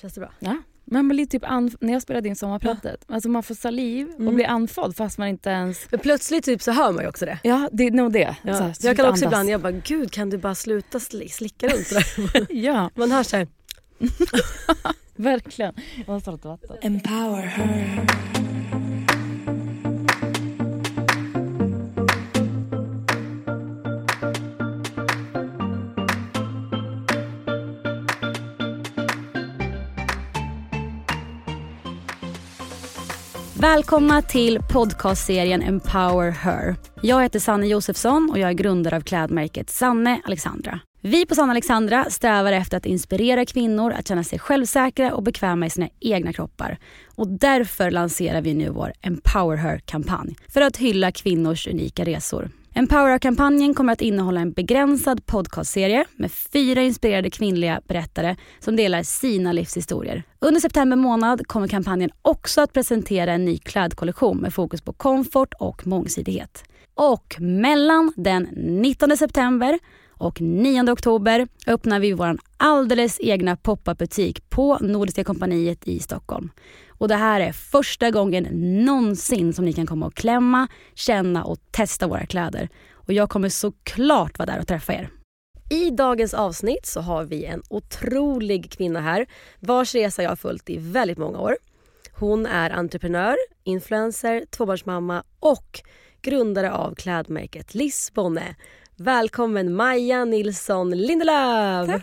Känns det bra? Ja. Man blir typ anf- när jag spelade in sommarpratet, alltså man får saliv och Mm. blir andfådd fast man inte ens... Men plötsligt typ så hör man ju också det. Ja, det är nog det. Ja. Så här, Så jag kan också andas. ibland, jag bara gud kan du bara sluta sli- slicka runt sådär? Ja, Man hör såhär, verkligen. Jag måste ha lite vatten. Empower her. Välkomna till podcastserien Empower Her. Jag heter Sanne Josefsson och jag är grundare av klädmärket Sanne Alexandra. Vi på Sanne Alexandra strävar efter att inspirera kvinnor att känna sig självsäkra och bekväma i sina egna kroppar. Och därför lanserar vi nu vår Empower Her-kampanj för att hylla kvinnors unika resor. Empower-kampanjen kommer att innehålla en begränsad podcastserie med fyra inspirerade kvinnliga berättare som delar sina livshistorier. Under september månad kommer kampanjen också att presentera en ny klädkollektion med fokus på komfort och mångsidighet. Och mellan den 19 september och 9 oktober öppnar vi vår alldeles egna pop-up butik på Nordiska kompaniet i Stockholm. Och det här är första gången någonsin som ni kan komma och klämma, känna och testa våra kläder. Och jag kommer såklart vara där och träffa er. i dagens avsnitt så har vi en otrolig kvinna här vars resa jag har följt i väldigt många år. Hon är entreprenör, influencer, tvåbarnsmamma och grundare av klädmärket Lisbonne. Välkommen Maja Nilsson Lindelöf! Tack!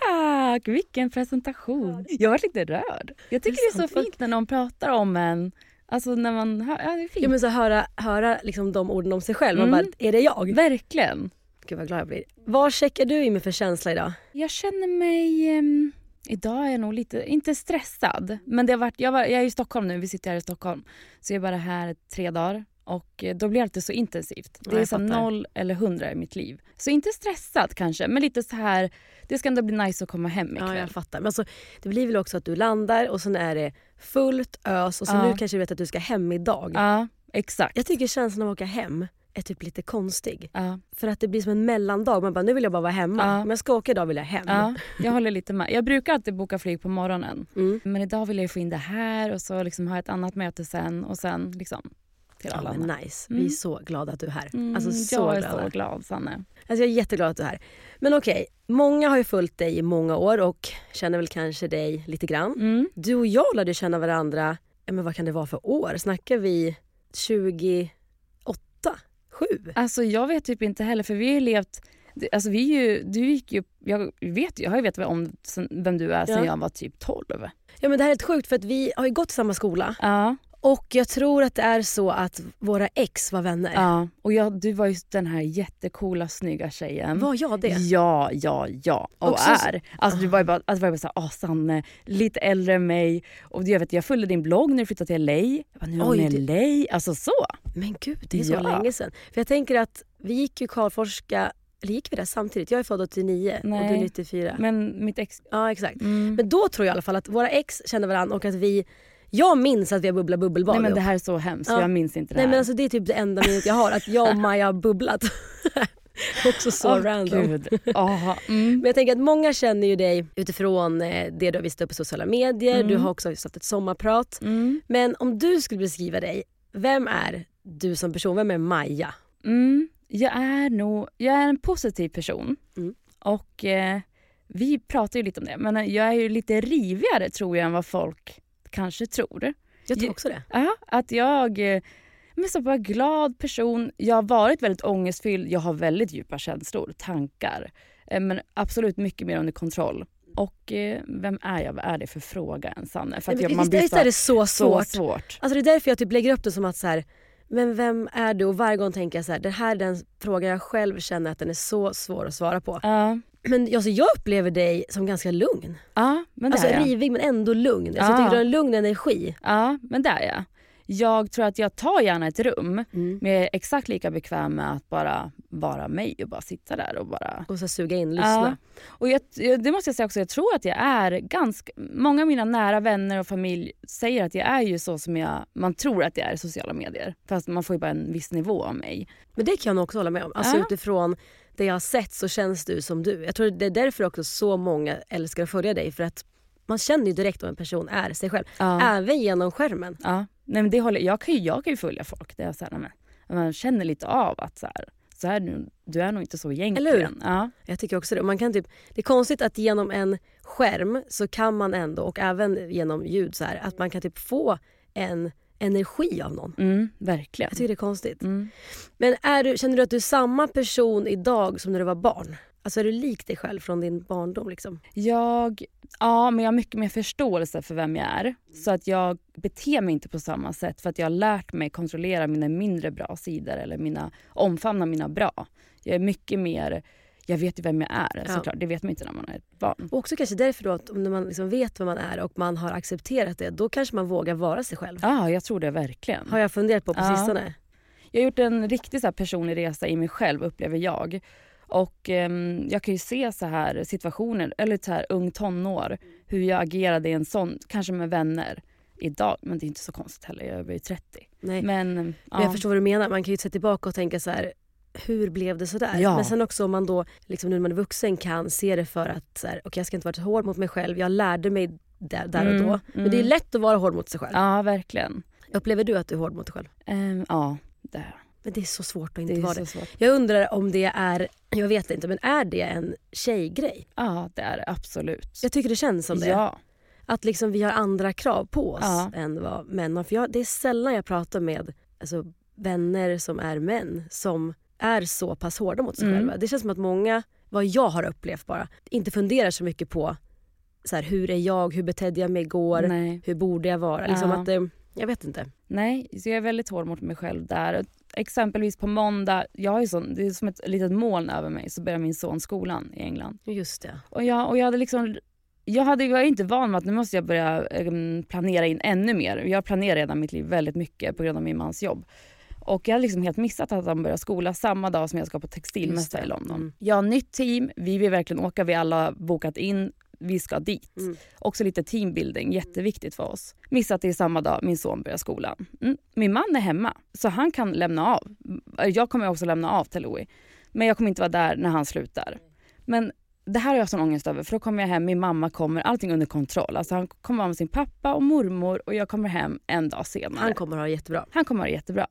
Vilken presentation. Jag var lite rörd. Jag tycker det är, så fint när någon pratar om en. Alltså när man hör, ja det är fint. Ja, men så höra, höra liksom de orden om sig själv. Man Mm. bara, är det jag? Verkligen. Gud vad glad jag blir. Vad checkar du in med för känsla idag? Jag känner mig... ehm, idag är jag nog lite, inte stressad. Men det har varit, jag, var, jag är i Stockholm nu, vi sitter här i Stockholm. Så jag är bara här tre dagar. Och eh, då blir det alltid så intensivt. Det är fattar. noll eller hundra i mitt liv. Så inte stressad kanske, men lite så här... Det ska ändå bli nice att komma hem ikväll. Ja, jag fattar. Men alltså, det blir väl också att du landar och sen är det fullt ös och så Ja. nu kanske du vet att du ska hem idag. Ja, exakt. Jag tycker känslan av att åka hem är typ lite konstig. Ja, För att det blir som en mellandag. Man bara, nu vill jag bara vara hemma. Ja. Om jag ska åka idag vill jag hem. ja, jag håller lite med. Jag brukar alltid boka flyg på morgonen. Mm. Men idag vill jag få in det här och så liksom ha ett annat möte sen och sen liksom till alla men andra. nice. Vi är Mm. så glada att du är här. Mm, Alltså så jag är glada. så glad Sanne. Alltså, jag är jätteglad att du är här. Men okej, många har ju följt dig i många år och känner väl kanske dig lite grann. Mm. Du och jag lärde känna varandra, ja, men vad kan det vara för år? Snackar vi 28? 7? Alltså jag vet typ inte heller för vi har ju levt Alltså vi ju, du gick ju, jag vet jag har ju vetat om vem du är sen Ja. jag var typ 12. Ja men det här är helt sjukt för att vi har ju gått i samma skola Ja, och jag tror att det är så att våra ex var vänner. ja. Och jag, du var ju den här jättekola snygga tjejen. Var jag det? Ja, ja, ja. Och så- är. Alltså du var ju bara, alltså, var ju bara såhär, ah Sanne, lite äldre än mig. Och jag vet, jag följde din blogg när du flyttade till LA. Jag bara, nu är hon i LA. Alltså så. Men gud, det är så Ja. länge sedan. För jag tänker att vi gick ju Karlforska, eller gick vi där samtidigt? Jag är född 89 och du Nej. är 94. Men mitt ex... Ja exakt. Mm. Men då tror jag i alla fall att våra ex kände varandra och att vi, jag minns att vi har bubblat bubbelbad Nej men det här är så hemskt, Ja. jag minns inte det Nej här. men alltså det är typ det enda minnet jag har, att jag och Maja har bubblat. Också så Åh, random. Aha. Mm. Men jag tänker att många känner ju dig utifrån eh, det du har visat upp på sociala medier. Mm. Du har också haft ett sommarprat. Mm. Men om du skulle beskriva dig, vem är du som person? Vem är Maja? Mm. Jag är nog, jag är en positiv person. Mm. Och eh, vi pratar ju lite om det, men jag är ju lite rivigare tror jag än vad folk kanske tror. Jag tror också det. Ja, att jag eh, men så bara glad person. Jag har varit väldigt ångestfylld. Jag har väldigt djupa känslor, tankar. Eh, Men absolut mycket mer under kontroll. Och eh, vem är jag? Vad är det för fråga ens, Sanne? För att Nej, jag, man visst, är det så så svårt. svårt. Alltså det är därför jag typ lägger upp det som att så här, men vem är du? Och varje gång tänker jag så här, det här är den frågan jag själv känner att den är så svår att svara på. Ja, Men alltså, jag upplever dig som ganska lugn. ja men det Alltså är jag. rivig men ändå lugn. Alltså, jag Ja. tycker du har en lugn energi. Ja, men det är jag. Jag tror att jag tar gärna ett rum, Mm. men jag är exakt lika bekväm med att bara vara mig och bara sitta där och bara... Och så suga in, lyssna. Ja. Och jag, jag- det måste jag säga också, jag tror att jag är ganska... Många av mina nära vänner och familj säger att jag är ju så som jag, man tror att jag är i sociala medier. Fast man får ju bara en viss nivå av mig. Men det kan jag nog också hålla med om. Alltså Ja. utifrån det jag har sett så känns du som du. Jag tror det är därför också så många älskar att följa dig. För att man känner ju direkt om en person är sig själv. Ja. Även genom skärmen. Ja. Nej, men det håller, jag, kan ju, jag kan ju följa folk där jag så här, men, man känner lite av att så här, så här, du är nog inte så egentligen. Eller hur? Ja. Jag tycker också det. Man kan typ, det är konstigt att genom en skärm så kan man ändå, och även genom ljud, så här, att man kan typ få en energi av någon. Mm, verkligen. Jag tycker det är konstigt. Mm. Men är du, känner du att du är samma person idag som när du var barn? Alltså är du lik dig själv från din barndom? Liksom? Jag, ja, men jag har mycket mer förståelse för vem jag är. Så att jag beter mig inte på samma sätt för att jag har lärt mig kontrollera mina mindre bra sidor eller mina, omfamna mina bra. Jag är mycket mer, jag vet ju vem jag är Ja. såklart. Det vet man inte när man är ett barn. Och också kanske därför då att om man liksom vet vem man är och man har accepterat det, då kanske man vågar vara sig själv. Ja, jag tror det verkligen. Har jag funderat på på Ja. sistone. Jag har gjort en riktig så personlig resa i mig själv upplever jag. Och ehm, jag kan ju se så här situationer, eller så här ung tonår, hur jag agerade i en sån, kanske med vänner idag. Men det är inte så konstigt heller, jag är ju 30. Nej. Men, Men, ja. jag förstår vad du menar. Man kan ju se tillbaka och tänka så här, hur blev det så där? Ja. Men sen också om man då, liksom nu när man är vuxen, kan se det för att så här, okay, jag ska inte vara så hård mot mig själv. Jag lärde mig där, där och Mm, då. Men det är mm. lätt att vara hård mot sig själv. Ja, verkligen. Upplever du att du är hård mot dig själv? Ehm, ja, det, Men det är så svårt att inte det vara så det. svårt. Jag undrar om det är, jag vet inte, men är det en tjejgrej? Ja, det är det absolut. Jag tycker det känns som det. Ja. Att liksom vi har andra krav på oss Ja. än vad män har. För jag, det är sällan jag pratar med alltså, vänner som är män som är så pass hårda mot sig Mm. själva. Det känns som att många, vad jag har upplevt bara, inte funderar så mycket på så här, hur är jag, hur betedde jag mig igår, Nej. hur borde jag vara? Liksom Ja. att, det, jag vet inte. Nej, så jag är väldigt hård mot mig själv där. Exempelvis på måndag, jag har ju sån, det är som ett litet moln över mig, så börjar min son skolan i England. Just det. Och jag, och jag hade liksom jag, hade, jag är inte van med att nu måste jag börja em, planera in ännu mer. Jag planerar redan mitt liv väldigt mycket på grund av min mans jobb. Och jag hade liksom helt missat att han börjar skola samma dag som jag ska på textilmässa i London. Mm. Jag har nytt team, vi vill verkligen åka, vi alla har bokat in, vi ska dit. Mm. Också lite teambuilding, jätteviktigt för oss. Missat det samma dag min son börjar skolan. Mm. Min man är hemma, så han kan lämna av. Jag kommer också lämna av till Louis. Men jag kommer inte vara där när han slutar. Men det här har jag sån ångest över för då kommer jag hem, min mamma kommer, allting under kontroll. Alltså han kommer vara med sin pappa och mormor och jag kommer hem en dag senare. Han kommer ha det jättebra. Han kommer ha det jättebra.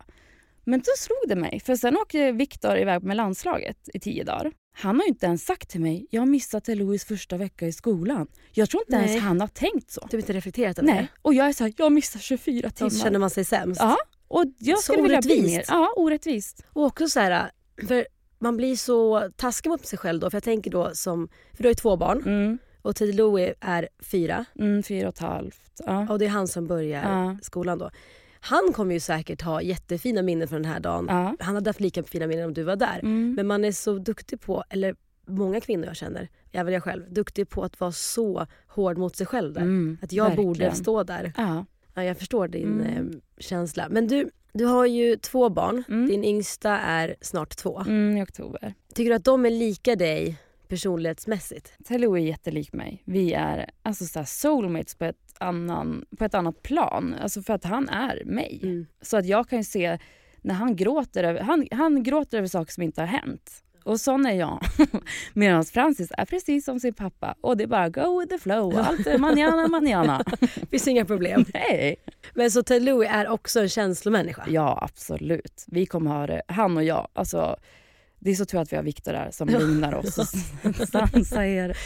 Men då slog det mig, för sen åker Viktor iväg med landslaget i tio dagar. Han har ju inte ens sagt till mig, jag har missat Louis första vecka i skolan. Jag tror inte Nej. ens han har tänkt så. Du har inte reflekterat över Nej, och jag är så här, jag missar 24 det? timmar. Så känner man sig sämst. Ja, och jag Så skulle vilja bli orättvist. mer. Ja, orättvist. Och också så här, för man blir så taskig mot sig själv då. För jag tänker då som, för du har ju två barn Mm, och Louie är fyra mm, fyra och ett halvt. Ja. och det är han som börjar Ja. skolan då. Han kommer ju säkert ha jättefina minnen från den här dagen. Ja. Han hade haft lika fina minnen om du var där. Mm. Men man är så duktig på, eller många kvinnor jag känner, även jag själv, duktig på att vara så hård mot sig själv där. Mm, Att jag borde verkligen. stå där. Ja. Ja, jag förstår din Mm. eh, känsla. Men du, du har ju två barn. Mm. Din yngsta är snart två. Mm, I oktober. Tycker du att de är lika dig personlighetsmässigt? Tello är jättelik mig. Vi är alltså så soulmates på ett, annan, på ett annat plan. Alltså för att han är mig. Mm. Så att jag kan ju se när han gråter över, han, han gråter över saker som inte har hänt. Och sån är jag. Medan Francis är precis som sin pappa. Och det är bara go with the flow. Allt är manana manana. finns inga problem. Nej. Men så Ted Louie är också en känslomänniska. Ja, absolut. Vi kommer ha det, han och jag. Alltså, det är så tur att vi har Viktor där som lugnar oss och sansar er.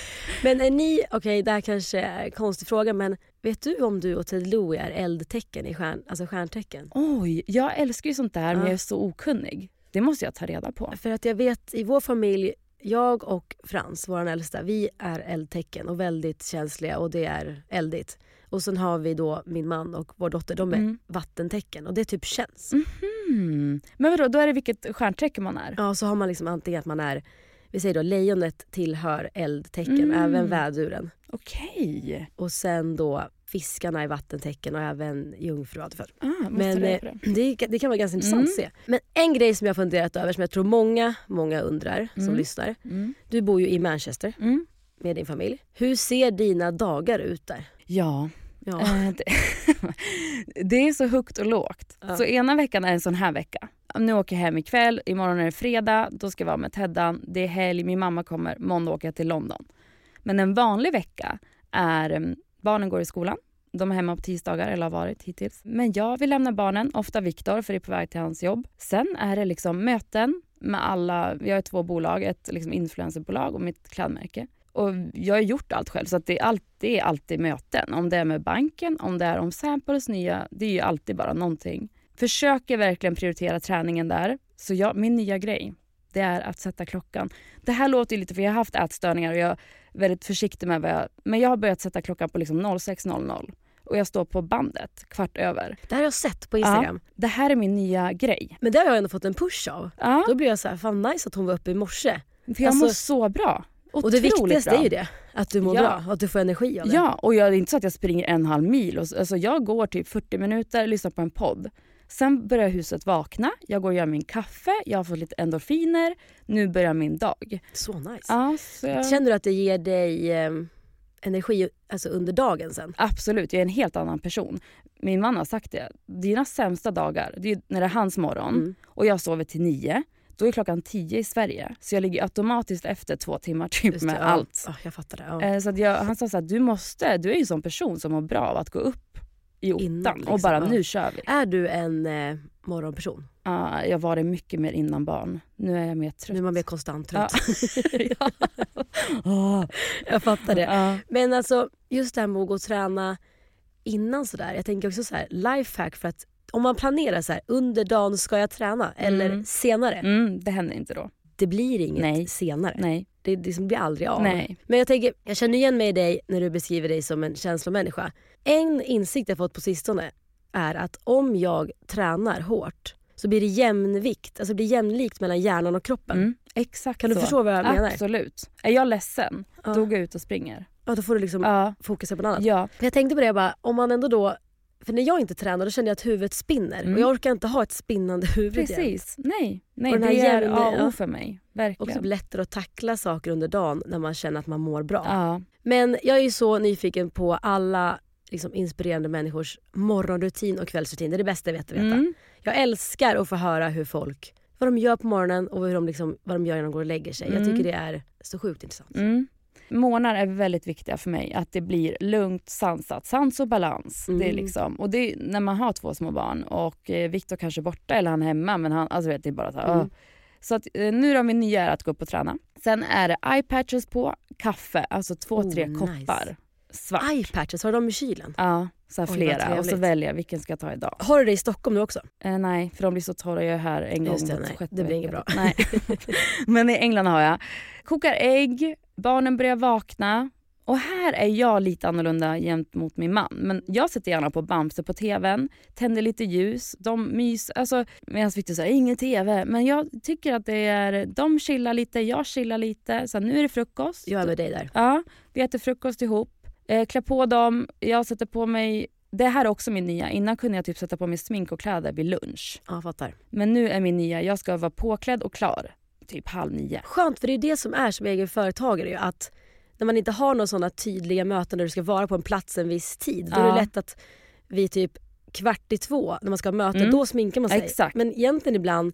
Men är ni, okej det här kanske är en konstig fråga men vet du om du och Ted Louie är eldtecken i stjärn, alltså stjärntecken? Oj, jag älskar ju sånt där men Ja. jag är så okunnig. Det måste jag ta reda på. För att jag vet i vår familj, jag och Frans, vår äldsta, vi är eldtecken och väldigt känsliga och det är eldigt. Och sen har vi då min man och vår dotter, de är Mm. vattentecken och det typ känns. Mm. Men vadå, då är det vilket stjärntecken man är? Ja, så har man liksom antingen att man är, vi säger då lejonet tillhör eldtecken, Mm. även väduren. Okej. Och sen då fiskarna är vattentecken och även jungfru. Ah, Men eh, det. det, det kan vara ganska intressant Mm. att se. Men en grej som jag har funderat över som jag tror många, många undrar som Mm. lyssnar. Mm. Du bor ju i Manchester Mm. med din familj. Hur ser dina dagar ut där? Ja, Ja. eh, det, det är så högt och lågt. Ja. Så ena veckan är en sån här vecka. Nu åker jag hem ikväll, imorgon är det fredag, då ska jag vara med Teddan. Det är helg, min mamma kommer, måndag åker jag till London. Men en vanlig vecka är, mm, Barnen går i skolan. De är hemma på tisdagar eller har varit hittills. Men jag vill lämna barnen, ofta Viktor för det är på väg till hans jobb. Sen är det liksom möten med alla, vi har två bolag, ett liksom influencerbolag och mitt klädmärke. Och jag har gjort allt själv så att det, är alltid, det är alltid möten. Om det är med banken, om det är om samples nya, det är ju alltid bara någonting. Försöker verkligen prioritera träningen där. Så jag, min nya grej, det är att sätta klockan. Det här låter ju lite, för jag har haft ätstörningar och jag är väldigt försiktig med vad jag... Men jag har börjat sätta klockan på liksom 06.00 och jag står på bandet kvart över. Det här har jag sett på Instagram. Ja, det här är min nya grej. Men det har jag ändå fått en push av. Ja. Då blir jag så här, fan nice att hon var uppe i morse. För jag Alltså- mår så bra. Och det viktigaste bra. är ju det. Att du mår Ja. bra och att du får energi av det. Ja, och jag, det är inte så att jag springer en halv mil. Och, så- alltså, jag går typ 40 minuter, lyssnar på en podd. Sen börjar huset vakna, jag går och gör min kaffe, jag har fått lite endorfiner. Nu börjar min dag. Så nice. Ja, så jag, Känner du att det ger dig eh, energi alltså under dagen sen? Absolut, jag är en helt annan person. Min man har sagt det. Dina sämsta dagar, det är när det är hans morgon Mm. och jag sover till nio. Då är klockan tio i Sverige. Så jag ligger automatiskt efter två timmar typ Just det, med ja. allt. Ja, jag fattar det. Ja. Eh, Så jag, han sa så här, du måste, du är ju en sån person som mår bra av att gå upp i ottan Innan, liksom, och bara ja. nu kör vi. Är du en eh, morgonperson? Ja, jag var det mycket mer innan barn. Nu är jag mer trött. Nu är man mer konstant trött. ja. Åh. jag fattar det. Ja. Men alltså just det här med att gå och träna innan sådär. Jag tänker också så här lifehack för att om man planerar så här under dagen ska jag träna eller Mm. senare. Mm, det händer inte då. Det blir inget Nej. senare. Nej. Det, det blir aldrig av. Nej. Men jag tänker, jag känner igen mig i dig när du beskriver dig som en känslomänniska. En insikt jag fått på sistone är att om jag tränar hårt så blir det jämnvikt, alltså det blir jämlikt mellan hjärnan och kroppen. Mm, exakt Kan du så. förstå vad jag menar? Absolut. Är jag ledsen, Ja. då går jag ut och springer. Ja, då får du liksom Ja. fokusera på något annat. Ja. Jag tänkte på det, jag bara, om man ändå då... För när jag inte tränar då känner jag att huvudet spinner. Mm. Och jag orkar inte ha ett spinnande huvud igen. Precis. Nej, Nej Och den det är A och. O för mig. Och Verkligen. typ lättare att tackla saker under dagen när man känner att man mår bra. Ja. Men jag är ju så nyfiken på alla liksom, inspirerande människors morgonrutin och kvällsrutin. Det är det bästa jag vet att veta. Mm. Jag älskar att få höra hur folk, vad de gör på morgonen och hur de liksom, vad de gör när de går och lägger sig. Jag Mm. tycker det är så sjukt intressant. Mm. Månader är väldigt viktiga för mig. Att det blir lugnt, sansat. Sans och balans. Det är Mm. liksom, och det är, när man har två små barn och eh, Viktor kanske är borta eller han är hemma. Men han, alltså vet, det är bara så här, Mm. åh. Så att, eh, nu då min nya är att gå upp och träna. Sen är det eye patches på, kaffe, alltså två, Oh, tre nice. koppar. Svart. Eyepatches, har du dem i kylen? Ja, så Oj, flera. Och så väljer jag vilken ska jag ta idag. Har du det i Stockholm nu också? Eh, nej, för de blir så torra. Jag är här en gång Just det, var nej. Det blir inget bra. Nej. Men i England har jag. Kokar ägg, barnen börjar vakna. Och här är jag lite annorlunda jämt mot min man. Men jag sätter gärna på Bamse på tvn, tänder lite ljus, de mys... Alltså, medan Victor säger ingen tv. Men jag tycker att det är... De chillar lite, jag chillar lite. Så nu är det frukost. Jag är med dig där. Ja, vi äter frukost ihop. Eh, klär på dem, jag sätter på mig... Det här är också min nya. Innan kunde jag typ sätta på mig smink och kläder vid lunch. Ja, fattar. Men nu är min nya, jag ska vara påklädd och klar. Typ halv nio. Skönt, för det är det som är som egen företagare. Ju, att när man inte har några sådana tydliga möten där du ska vara på en plats en viss tid. Då är det lätt att vi typ kvart i två när man ska ha möte, Mm. då sminkar man sig. Exakt. Men egentligen ibland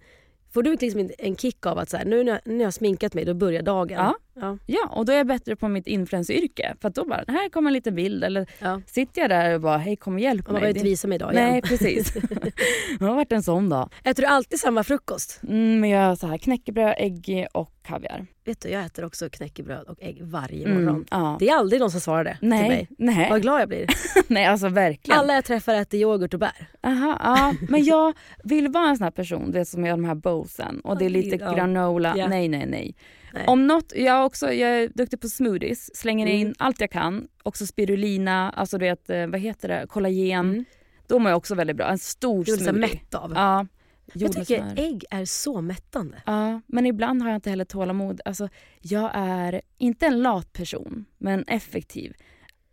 får du liksom en- en kick av att så här, nu när jag, nu har jag sminkat mig, då börjar dagen. Ja. Ja. Ja, och då är jag bättre på mitt influenceryrke. För att då bara, här kommer en liten bild. Eller Ja. sitter jag där och bara, hej kom och hjälp Och man mig. behöver inte Det- visa mig idag igen. Nej, precis. det har varit en sån dag. Äter du alltid samma frukost? Mm, men jag så här knäckebröd, ägg och kaviar. Vet du, jag äter också knäckebröd och ägg varje Mm, morgon. ja. Det är aldrig någon som svarar det till Nej, mig. nej. Vad glad jag blir. nej, alltså verkligen. Alla jag träffar äter yoghurt och bär. Aha, ja. Men jag vill vara en sån här person du vet, som gör de här bowsen och det är lite Ja. granola. Ja. Nej, nej, nej. Nej. Om något, jag, också, jag är duktig på smoothies, slänger in Mm. allt jag kan. Också spirulina, alltså du vet, eh, vad heter det, kollagen. Mm. De är också väldigt bra. En stor Du lite smoothie. mätt av. Ja. jag tycker ägg är så mättande. Ja, men ibland har jag inte heller tålamod. Alltså, jag är inte en lat person, men effektiv.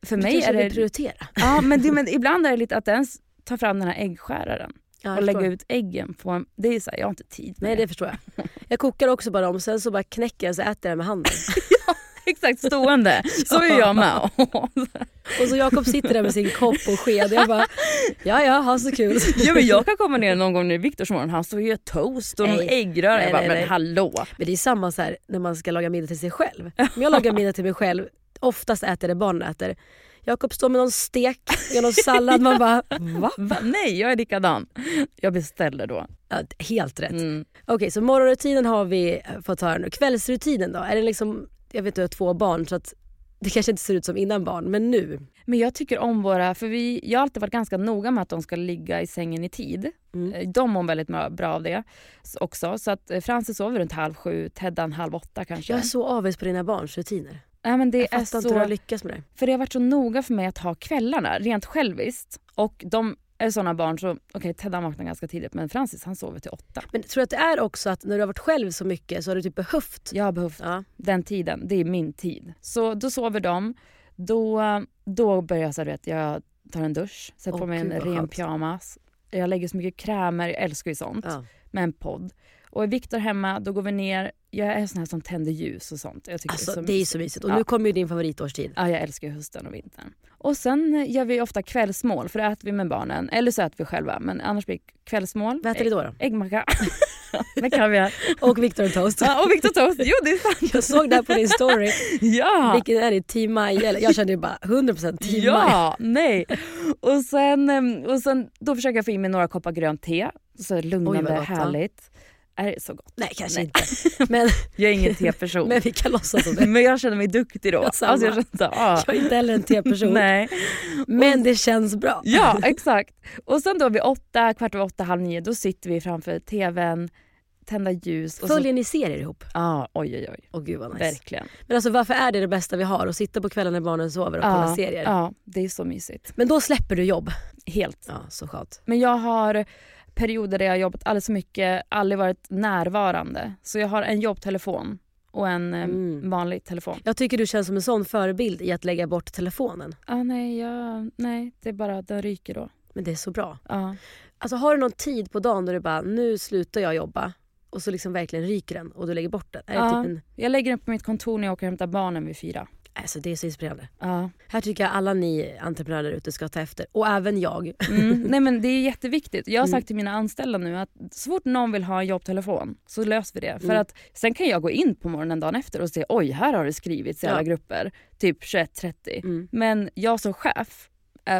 För Du mig är det... prioritera. Ja, men, det, men ibland är det lite att ens ta fram den här äggskäraren Ja, och lägga ut äggen på en... Det är så här, jag har inte tid med Nej det förstår jag. Jag kokar också bara dem, sen så bara knäcker jag så äter jag det med handen. Exakt, stående. Så är jag med. Och så Jakob sitter där med sin kopp och sked. Jag bara, ja ja, ha så kul. ja, men jag kan komma ner någon gång när Viktors morgon, han står och gör toast och Nej. äggröra. Nej, Jag bara, nej, nej. men hallå. Men det är samma så här när man ska laga middag till sig själv. Om jag lagar middag till mig själv, oftast äter det barnen äter. Jakob står med någon stek, gör någon sallad. Man bara va? Va? Nej, jag är likadan. Jag beställer då. Ja, helt rätt. Mm. Okej, så morgonrutinen har vi fått höra nu. Kvällsrutinen då? Är det liksom, jag vet att du har två barn så att det kanske inte ser ut som innan barn, men nu? Men jag tycker om våra, för vi, jag har alltid varit ganska noga med att de ska ligga i sängen i tid. Mm. Eh, De mår väldigt bra av det också. Så att eh, Francis sover runt halv sju, Teddan halv åtta kanske. Jag är så avis på dina barns rutiner. Nej, men det Jag är fattar inte hur du så, har lyckats med det. för det har varit så noga för mig att ha kvällarna rent själviskt. Och de är såna barn så, okej Teddan vaknar ganska tidigt men Francis han sover till åtta. Men tror du att det är också att när du har varit själv så mycket så har du typ behövt... Jag har behövt Ja. den tiden, det är min tid. Så då sover de, då, då börjar jag så du vet, jag tar en dusch, sätter Åh, på mig en gud, ren skönt. pyjamas. Jag lägger så mycket krämer, jag älskar ju sånt, Ja. med en podd. Och är Viktor hemma, då går vi ner. Jag är sån här som tänder ljus och sånt. Jag tycker Alltså, det är så det är så mysigt. Och Ja. nu kommer ju din favoritårstid. Ja, jag älskar hösten och vintern. Och sen gör vi ofta kvällsmål, för det äter vi med barnen. Eller så äter vi själva, men annars blir det kvällsmål. Vad äter ni då? då? Äggmacka. med kaviar. Och Victor Toast. Ja, och Victor Toast. Jo, det är sant. Jag såg det här på din story. Ja! Vilken är det? Team Maja? Jag kände ju bara 100% Team Maja. Ja, nej. Och sen, em, och sen då försöker jag få in mig några koppar grönt te. Så Oj, lugnande, vad gott, ja. Är det så gott? Nej, kanske Nej. inte. Men, Jag är ingen teperson. men vi kan låtsas som det. Men jag känner mig duktig då. Ja, samma. alltså jag känner så, ah. Jag är inte heller en teperson. Nej. Men det känns bra. Ja, exakt. Och sen då vid åtta, kvart över åtta, halv nio, då sitter vi framför tvn, tända ljus. Och så, Följer ni serier ihop? ah, oj, oj, oj. Åh gud vad nice. Verkligen. Men alltså varför är det det bästa vi har? Att sitta på kvällen när barnen sover och kolla Ja, serier? Ja, det är så mysigt. Men då släpper du jobb? Helt. Ja, så skönt. Men jag har perioder där jag har jobbat alldeles för mycket, aldrig varit närvarande. Så jag har en jobbtelefon och en eh, Mm. vanlig telefon. Jag tycker du känns som en sån förebild i att lägga bort telefonen. Ah, nej, jag, nej, det är bara att den ryker då. Men det är så bra. Ja. Alltså har du någon tid på dagen då du bara, nu slutar jag jobba och så liksom verkligen ryker den och du lägger bort den? Är Ja. typ en... Jag lägger den på mitt kontor när jag åker och hämtar barnen vid fyra. Alltså det är så inspirerande. Ja. Här tycker jag alla ni entreprenörer ute ska ta efter. Och även jag. Mm. Nej, men det är jätteviktigt. Jag har Mm. sagt till mina anställda nu att så fort någon vill ha en jobbtelefon så löser vi det. För Mm. att sen kan jag gå in på morgonen dagen efter och se oj här har det skrivits i Ja. alla grupper. Typ 21.30. Mm. Men jag som chef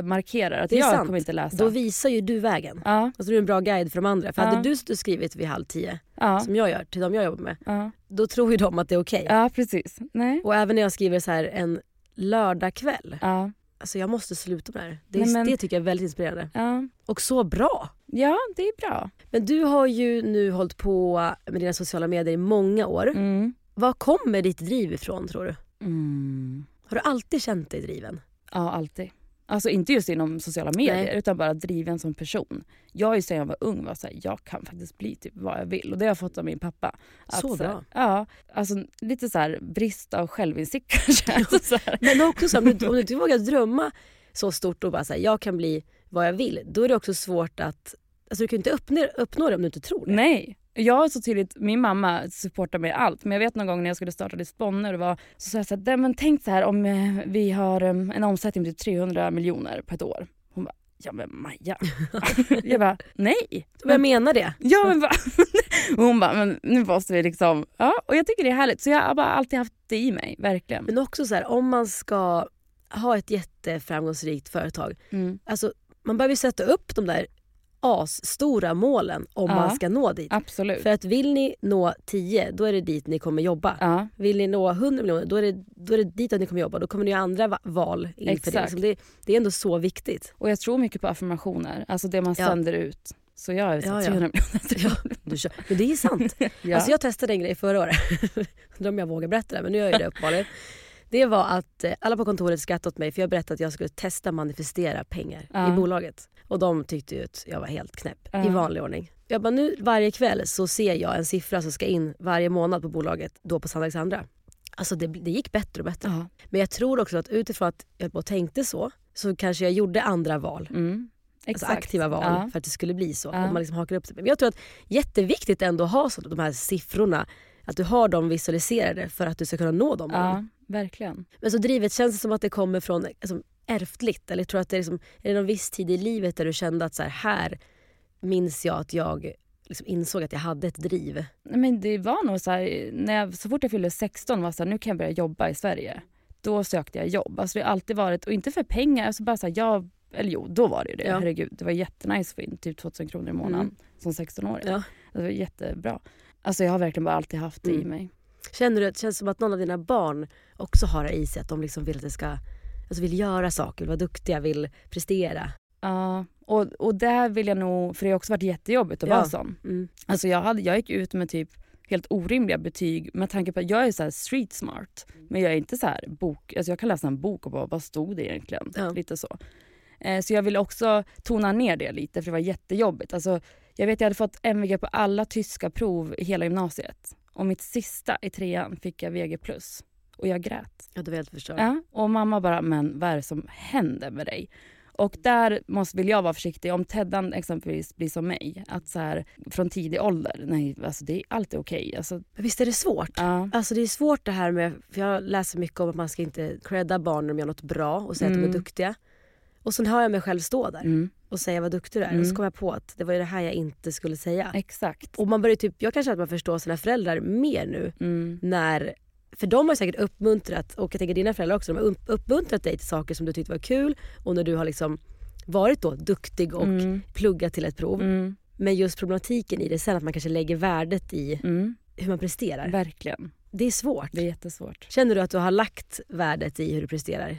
markerar att jag sant. kommer inte läsa. Då visar ju du vägen. Ja, Alltså du är en bra guide för de andra. För Ja. hade du skrivit vid halv tio, ja, som jag gör till de jag jobbar med, ja, då tror ju de att det är okej. ja precis. Nej. Och även när jag skriver så här en lördagkväll. Ja, Alltså jag måste sluta med det här. Det, Nej, men- det tycker jag är väldigt inspirerande. ja. Och så bra. ja, det är bra. Men du har ju nu hållit på med dina sociala medier i många år. Mm. Var kommer ditt driv ifrån tror du? Mm. Har du alltid känt dig driven? Ja, alltid. Alltså inte just inom sociala medier Nej. utan bara driven som person. Jag har ju sedan jag var ung var så här, jag kan faktiskt bli typ vad jag vill och det har jag fått av min pappa. Att Så här, bra. Ja, alltså lite så här brist av självinsikt kanske. Alltså, så här. Men också så om, du, om du inte vågar drömma så stort och bara säga jag kan bli vad jag vill. Då är det också svårt att... Alltså du kan ju inte uppnå, uppnå det om du inte tror det. Nej. Jag har så tydligt, min mamma supportar mig i allt men jag vet någon gång när jag skulle starta Disponner och var, så sa jag så här, "Nej, men tänk så här om eh, vi har eh, en omsättning på typ 300 miljoner på ett år. Hon bara, ja men Maja. jag bara, nej. Men jag menar det. Ja men? Och hon bara, men nu måste vi liksom, ja och jag tycker det är härligt så jag har bara alltid haft det i mig, verkligen. Men också så här, om man ska ha ett jätteframgångsrikt företag. Mm. Alltså, man behöver ju sätta upp de där asstora målen om Ja. man ska nå dit. Absolut. För att vill ni nå 10, då är det dit ni kommer jobba. Ja, Vill ni nå 100 miljoner, då är det, då är det dit ni kommer jobba. Då kommer ni göra andra va- val inför. Exakt. Det. Det är ändå så viktigt. och jag tror mycket på affirmationer, alltså det man Ja. sänder ut. Så jag är Ja, ja. 300 miljoner. Ja. Men det är sant. Ja. Alltså jag testade en grej förra året. Undrar om jag vågar berätta det, men nu gör jag det uppenbarligen. Det var att eh, alla på kontoret skrattade åt mig för jag berättade att jag skulle testa manifestera pengar Ja. i bolaget. Och de tyckte ju att jag var helt knäpp Ja. i vanlig ordning. Jag bara nu varje kväll så ser jag en siffra som ska in varje månad på bolaget, då på San Alexandra. Alltså det, det gick bättre och bättre. Ja. Men jag tror också att utifrån att jag bara tänkte så, så kanske jag gjorde andra val. Mm. Alltså aktiva val Ja. för att det skulle bli så. Ja. Om man liksom hakar upp sig. Men jag tror att jätteviktigt ändå att ha så, de här siffrorna. Att du har dem visualiserade för att du ska kunna nå dem. Ja, verkligen. Men så drivet, känns det som att det kommer från alltså, ärftligt? Eller tror att det är, liksom, är det någon viss tid i livet där du kände att så här, här minns jag att jag liksom insåg att jag hade ett driv? Men det var nog så här, när jag, så fort jag fyllde 16 var så här, nu kan jag börja jobba i Sverige. då sökte jag jobb. Alltså det har alltid varit, och inte för pengar, alltså bara så här, jag, eller jo, då var det ju det. Ja. Herregud, det var jättenice att få in typ 2000 kronor i månaden Mm. som 16-åring. Ja. Det var jättebra. Alltså jag har verkligen bara alltid haft det i Mm. mig. Känner du att det känns som att någon av dina barn också har det i sig? Att de liksom vill att det ska, alltså vill göra saker, vill vara duktiga, vill prestera? Ja, och, och där vill jag nog, för det har också varit jättejobbigt att Ja. vara sån. Mm. Alltså jag, hade, jag gick ut med typ helt orimliga betyg med tanke på att jag är så här street smart. Men jag är inte så här bok, alltså jag kan läsa en bok och bara vad stod det egentligen? Ja. Lite så. Eh, så jag ville också tona ner det lite för det var jättejobbigt. Alltså, jag vet jag hade fått MVG på alla tyska prov i hela gymnasiet. Och mitt sista i trean fick jag VG+. Och jag grät. Ja, du vet förstå. Ja, och mamma bara, men vad är det som händer med dig? Och där måste, vill jag vara försiktig. Om Teddan exempelvis blir som mig, att så här, från tidig ålder, nej, alltså det är alltid okej. Alltså, Men Visst är det svårt? ja. Alltså det är svårt det här med, för jag läser mycket om att man ska inte credda barn när de gör något bra och säga att de Mm. är duktiga. Och sen hör jag mig själv stå där Mm, och säga vad duktig du är. Mm. Och så kom jag på att det var ju det här jag inte skulle säga. exakt. Och man börjar typ, jag kan känna att man förstår sina föräldrar mer nu Mm, när för de har säkert uppmuntrat, och jag tänker dina föräldrar också, de har upp- uppmuntrat dig till saker som du tyckte var kul och när du har liksom varit då duktig och mm, pluggat till ett prov. mm, Men just problematiken i det sen att man kanske lägger värdet i mm, hur man presterar. verkligen. Det är svårt. Det är jättesvårt. Känner du att du har lagt värdet i hur du presterar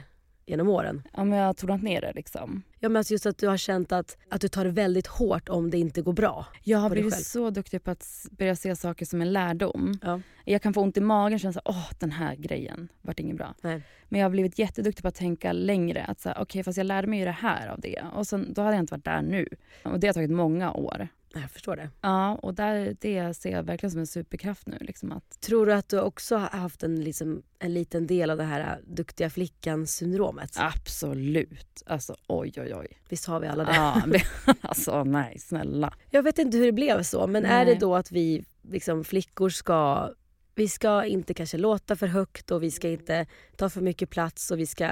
genom åren? Om jag har tonat ner det liksom. Ja, men alltså just att du har känt att, att du tar det väldigt hårt om det inte går bra. Jag har blivit så duktig på att börja se saker som en lärdom. Ja. Jag kan få ont i magen och känna att åh den här grejen vart inget bra. Nej. Men jag har blivit jätteduktig på att tänka längre. Att säga, okej fast jag lärde mig ju det här av det. Och sen, då hade jag inte varit där nu. Och det har tagit många år. Jag förstår det. Ja, och där, det ser jag verkligen som en superkraft nu. Liksom att, Tror du att du också har haft en, liksom, en liten del av det här äh, duktiga flickan-syndromet? absolut. Alltså oj oj oj. Visst har vi alla det? Ja, det, alltså nej snälla. Jag vet inte hur det blev så, men är Nej. det då att vi liksom, flickor ska... Vi ska inte kanske låta för högt och vi ska inte ta för mycket plats och vi ska...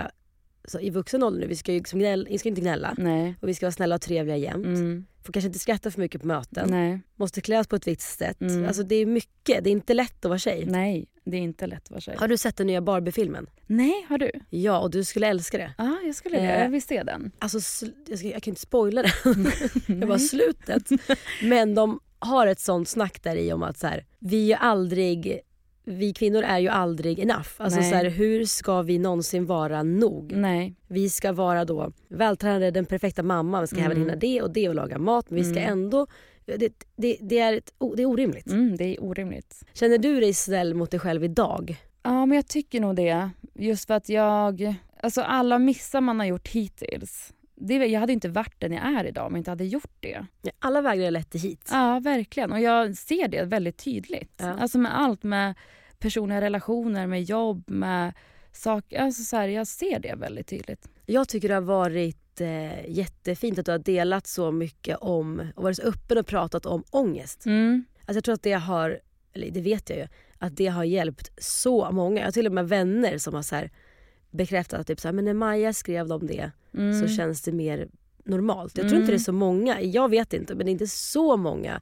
Så I vuxen ålder nu, vi ska ju liksom gnäll, vi ska inte gnälla Nej. och vi ska vara snälla och trevliga jämt. Mm, Får kanske inte skratta för mycket på möten. nej. Måste klä oss på ett visst sätt. Mm. Alltså det är mycket, det är inte lätt att vara tjej. Nej, det är inte lätt att vara tjej. Har du sett den nya Barbie-filmen? Nej, har du? Ja, och du skulle älska det. Ja, jag skulle det. Eh, Jag vill se den. Alltså, jag, ska, jag kan inte spoila den. det var slutet. Men de har ett sånt snack där i om att så här, vi är aldrig vi kvinnor är ju aldrig enough. Alltså Nej. så här, hur ska vi någonsin vara nog? Nej. Vi ska vara då vältränade, den perfekta mamman, vi ska även Mm. hinna det och det och laga mat. Men vi ska Mm. ändå... Det, det, det, är ett, det är orimligt. Mm, det är orimligt. Känner du dig snäll mot dig själv idag? Ja, men jag tycker nog det. Just för att jag... Alltså alla missar man har gjort hittills. Det, jag hade inte varit den jag är idag om jag inte hade gjort det. Alla vägar är lätt hit. Ja, verkligen. Och jag ser det väldigt tydligt. Ja. Alltså med allt, med personliga relationer, med jobb, med saker. Alltså så här, jag ser det väldigt tydligt. Jag tycker det har varit eh, jättefint att du har delat så mycket om och varit så öppen och pratat om ångest. Mm. Alltså jag tror att det har, eller det vet jag ju, att det har hjälpt så många. Jag har till och med vänner som har så här bekräftat att typ så här, men när Maja skrev om det Mm. så känns det mer normalt. Jag tror inte Mm. det är så många, jag vet inte, men det är inte så många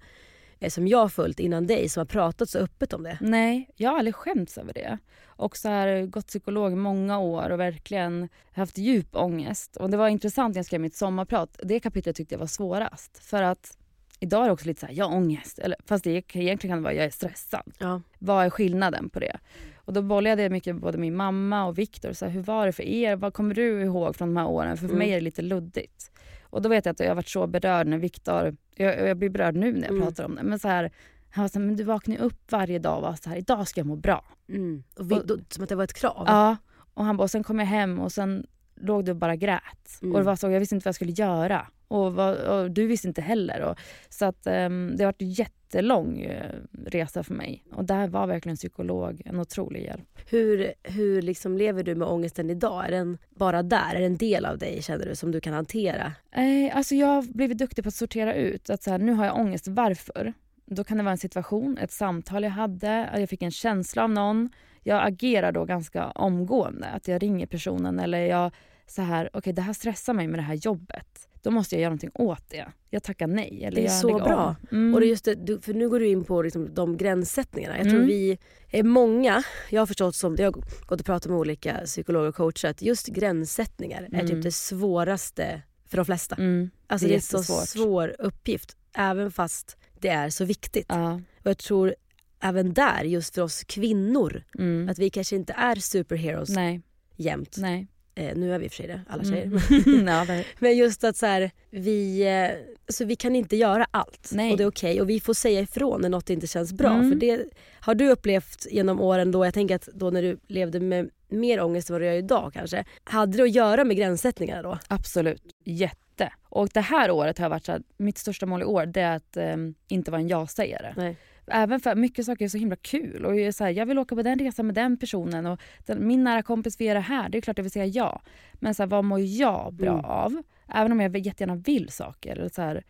som jag har följt innan dig som har pratat så öppet om det. Nej, jag har aldrig skämts över det. Och så här, gått psykolog i många år och verkligen haft djup ångest. Och det var intressant när jag skrev mitt sommarprat. Det kapitlet tyckte jag var svårast. För att idag är det också lite så här, jag har ångest. Eller, fast det, egentligen kan det vara, jag är stressad. Ja. Vad är skillnaden på det? Och då bollade jag mycket med både min mamma och Viktor. Så här, hur var det för er? Vad kommer du ihåg från de här åren? För, för Mm. mig är det lite luddigt. Och då vet jag att jag har varit så berörd när Viktor, jag, jag blir berörd nu när jag Mm. pratar om det. Men så här, han var så här, men du vaknar upp varje dag och var så här, idag ska jag må bra. Mm. Och vi, då, som att det var ett krav. Ja. Och han bara, och sen kom jag hem och sen låg du och bara grät. Mm. Och det var så, jag visste inte vad jag skulle göra. Och, vad, och du visste inte heller. Och, så att ehm, det har varit en jättelång eh, resa för mig. Och där var verkligen en psykolog en otrolig hjälp. Hur, hur liksom lever du med ångesten idag? Är den bara där? Är det en del av dig känner du som du kan hantera? Eh, alltså jag har blivit duktig på att sortera ut. Att så här, nu har jag ångest, varför? Då kan det vara en situation, ett samtal jag hade, att jag fick en känsla av någon. Jag agerar då ganska omgående. Att jag ringer personen eller jag så här, okej det här stressar mig med det här jobbet. Då måste jag göra någonting åt det. Jag tackar nej. Eller Det är så bra. Mm. Och det är just det, för nu går du in på liksom de gränssättningarna. Jag tror Mm. vi är många, jag har förstått som, jag har gått och pratat med olika psykologer och coacher att just gränssättningar är Mm. typ det svåraste för de flesta. Mm. Alltså det det är är, så svår uppgift även fast det är så viktigt. Ja. Och jag tror även där, just för oss kvinnor, Mm. att vi kanske inte är superheroes Nej. jämt. Nej. Eh, nu är vi i och för sig det, alla tjejer. Mm. Men just att så här, vi, eh, alltså vi kan inte göra allt Nej. och det är okej och vi får säga ifrån när något inte känns bra. Mm. För det har du upplevt genom åren då, jag tänker att då när du levde med mer ångest än vad du gör idag kanske. Hade det att göra med gränssättningarna då? absolut. Jätte. Och det här året har varit så att mitt största mål i år det är att ehm, inte vara en ja-sägare. Även för mycket saker är så himla kul. Och jag, så här, jag vill åka på den resan med den personen och den, min nära kompis vill göra det här. Det är klart jag vill säga ja. Men så här, vad mår jag bra Mm. av? Även om jag jättegärna vill saker. Eller så här,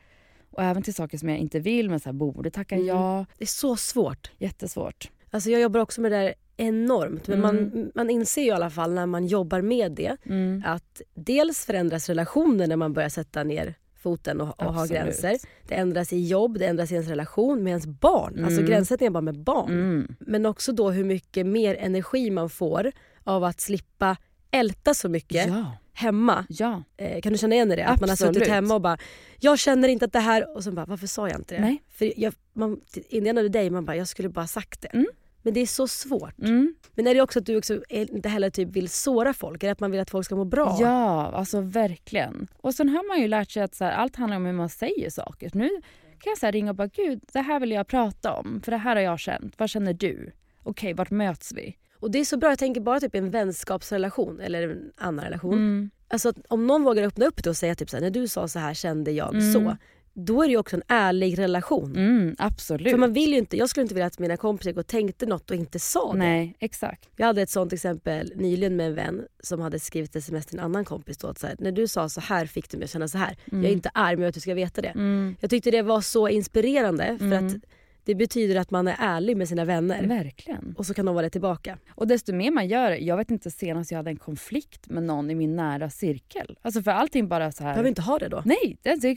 och även till saker som jag inte vill men så här, borde tacka Mm. ja. Det är så svårt. Jättesvårt. Alltså jag jobbar också med det där enormt men man, Mm. man inser ju i alla fall när man jobbar med det Mm. att dels förändras relationer när man börjar sätta ner foten och, och ha Absolut. gränser. Det ändras i jobb, det ändras i ens relation med ens barn. Alltså Mm. gränssättningen bara med barn. Mm. Men också då hur mycket mer energi man får av att slippa älta så mycket Ja. hemma. Ja. Eh, kan du känna igen i det? Att man har suttit Absolut. hemma och bara “jag känner inte att det här” och så bara “varför sa jag inte det?” Nej. För jag, man, in the end of the day, man bara “jag skulle bara sagt det”. Mm. Men det är så svårt. Mm. Men är det också att du också inte heller typ vill såra folk? Är det att man vill att folk ska må bra? Ja, alltså verkligen. Och sen har man ju lärt sig att så här, allt handlar om hur man säger saker. Nu kan jag så ringa och bara, gud, det här vill jag prata om. För det här har jag känt. Vad känner du? Okej, vart möts vi? Och det är så bra, jag tänker bara typ en vänskapsrelation eller en annan relation. Mm. Alltså om någon vågar öppna upp det och säga typ så här, när du sa så här kände jag Mm. så. Då är det ju också en ärlig relation. Mm, absolut. För man vill ju inte, jag skulle inte vilja att mina kompisar gick och tänkte något och inte sa det. Nej, exakt. Jag hade ett sånt exempel nyligen med en vän som hade skrivit ett sms till en annan kompis. Då, att så här, när du sa så här fick du mig att känna så här. Mm. Jag är inte arg men jag vill att du ska veta det. Mm. Jag tyckte det var så inspirerande för Mm. att det betyder att man är ärlig med sina vänner. Verkligen. Och så kan de vara det tillbaka. Och desto mer man gör jag vet inte senast jag hade en konflikt med någon i min nära cirkel. Alltså för allting bara så här... Behöver inte ha det då. Nej, det,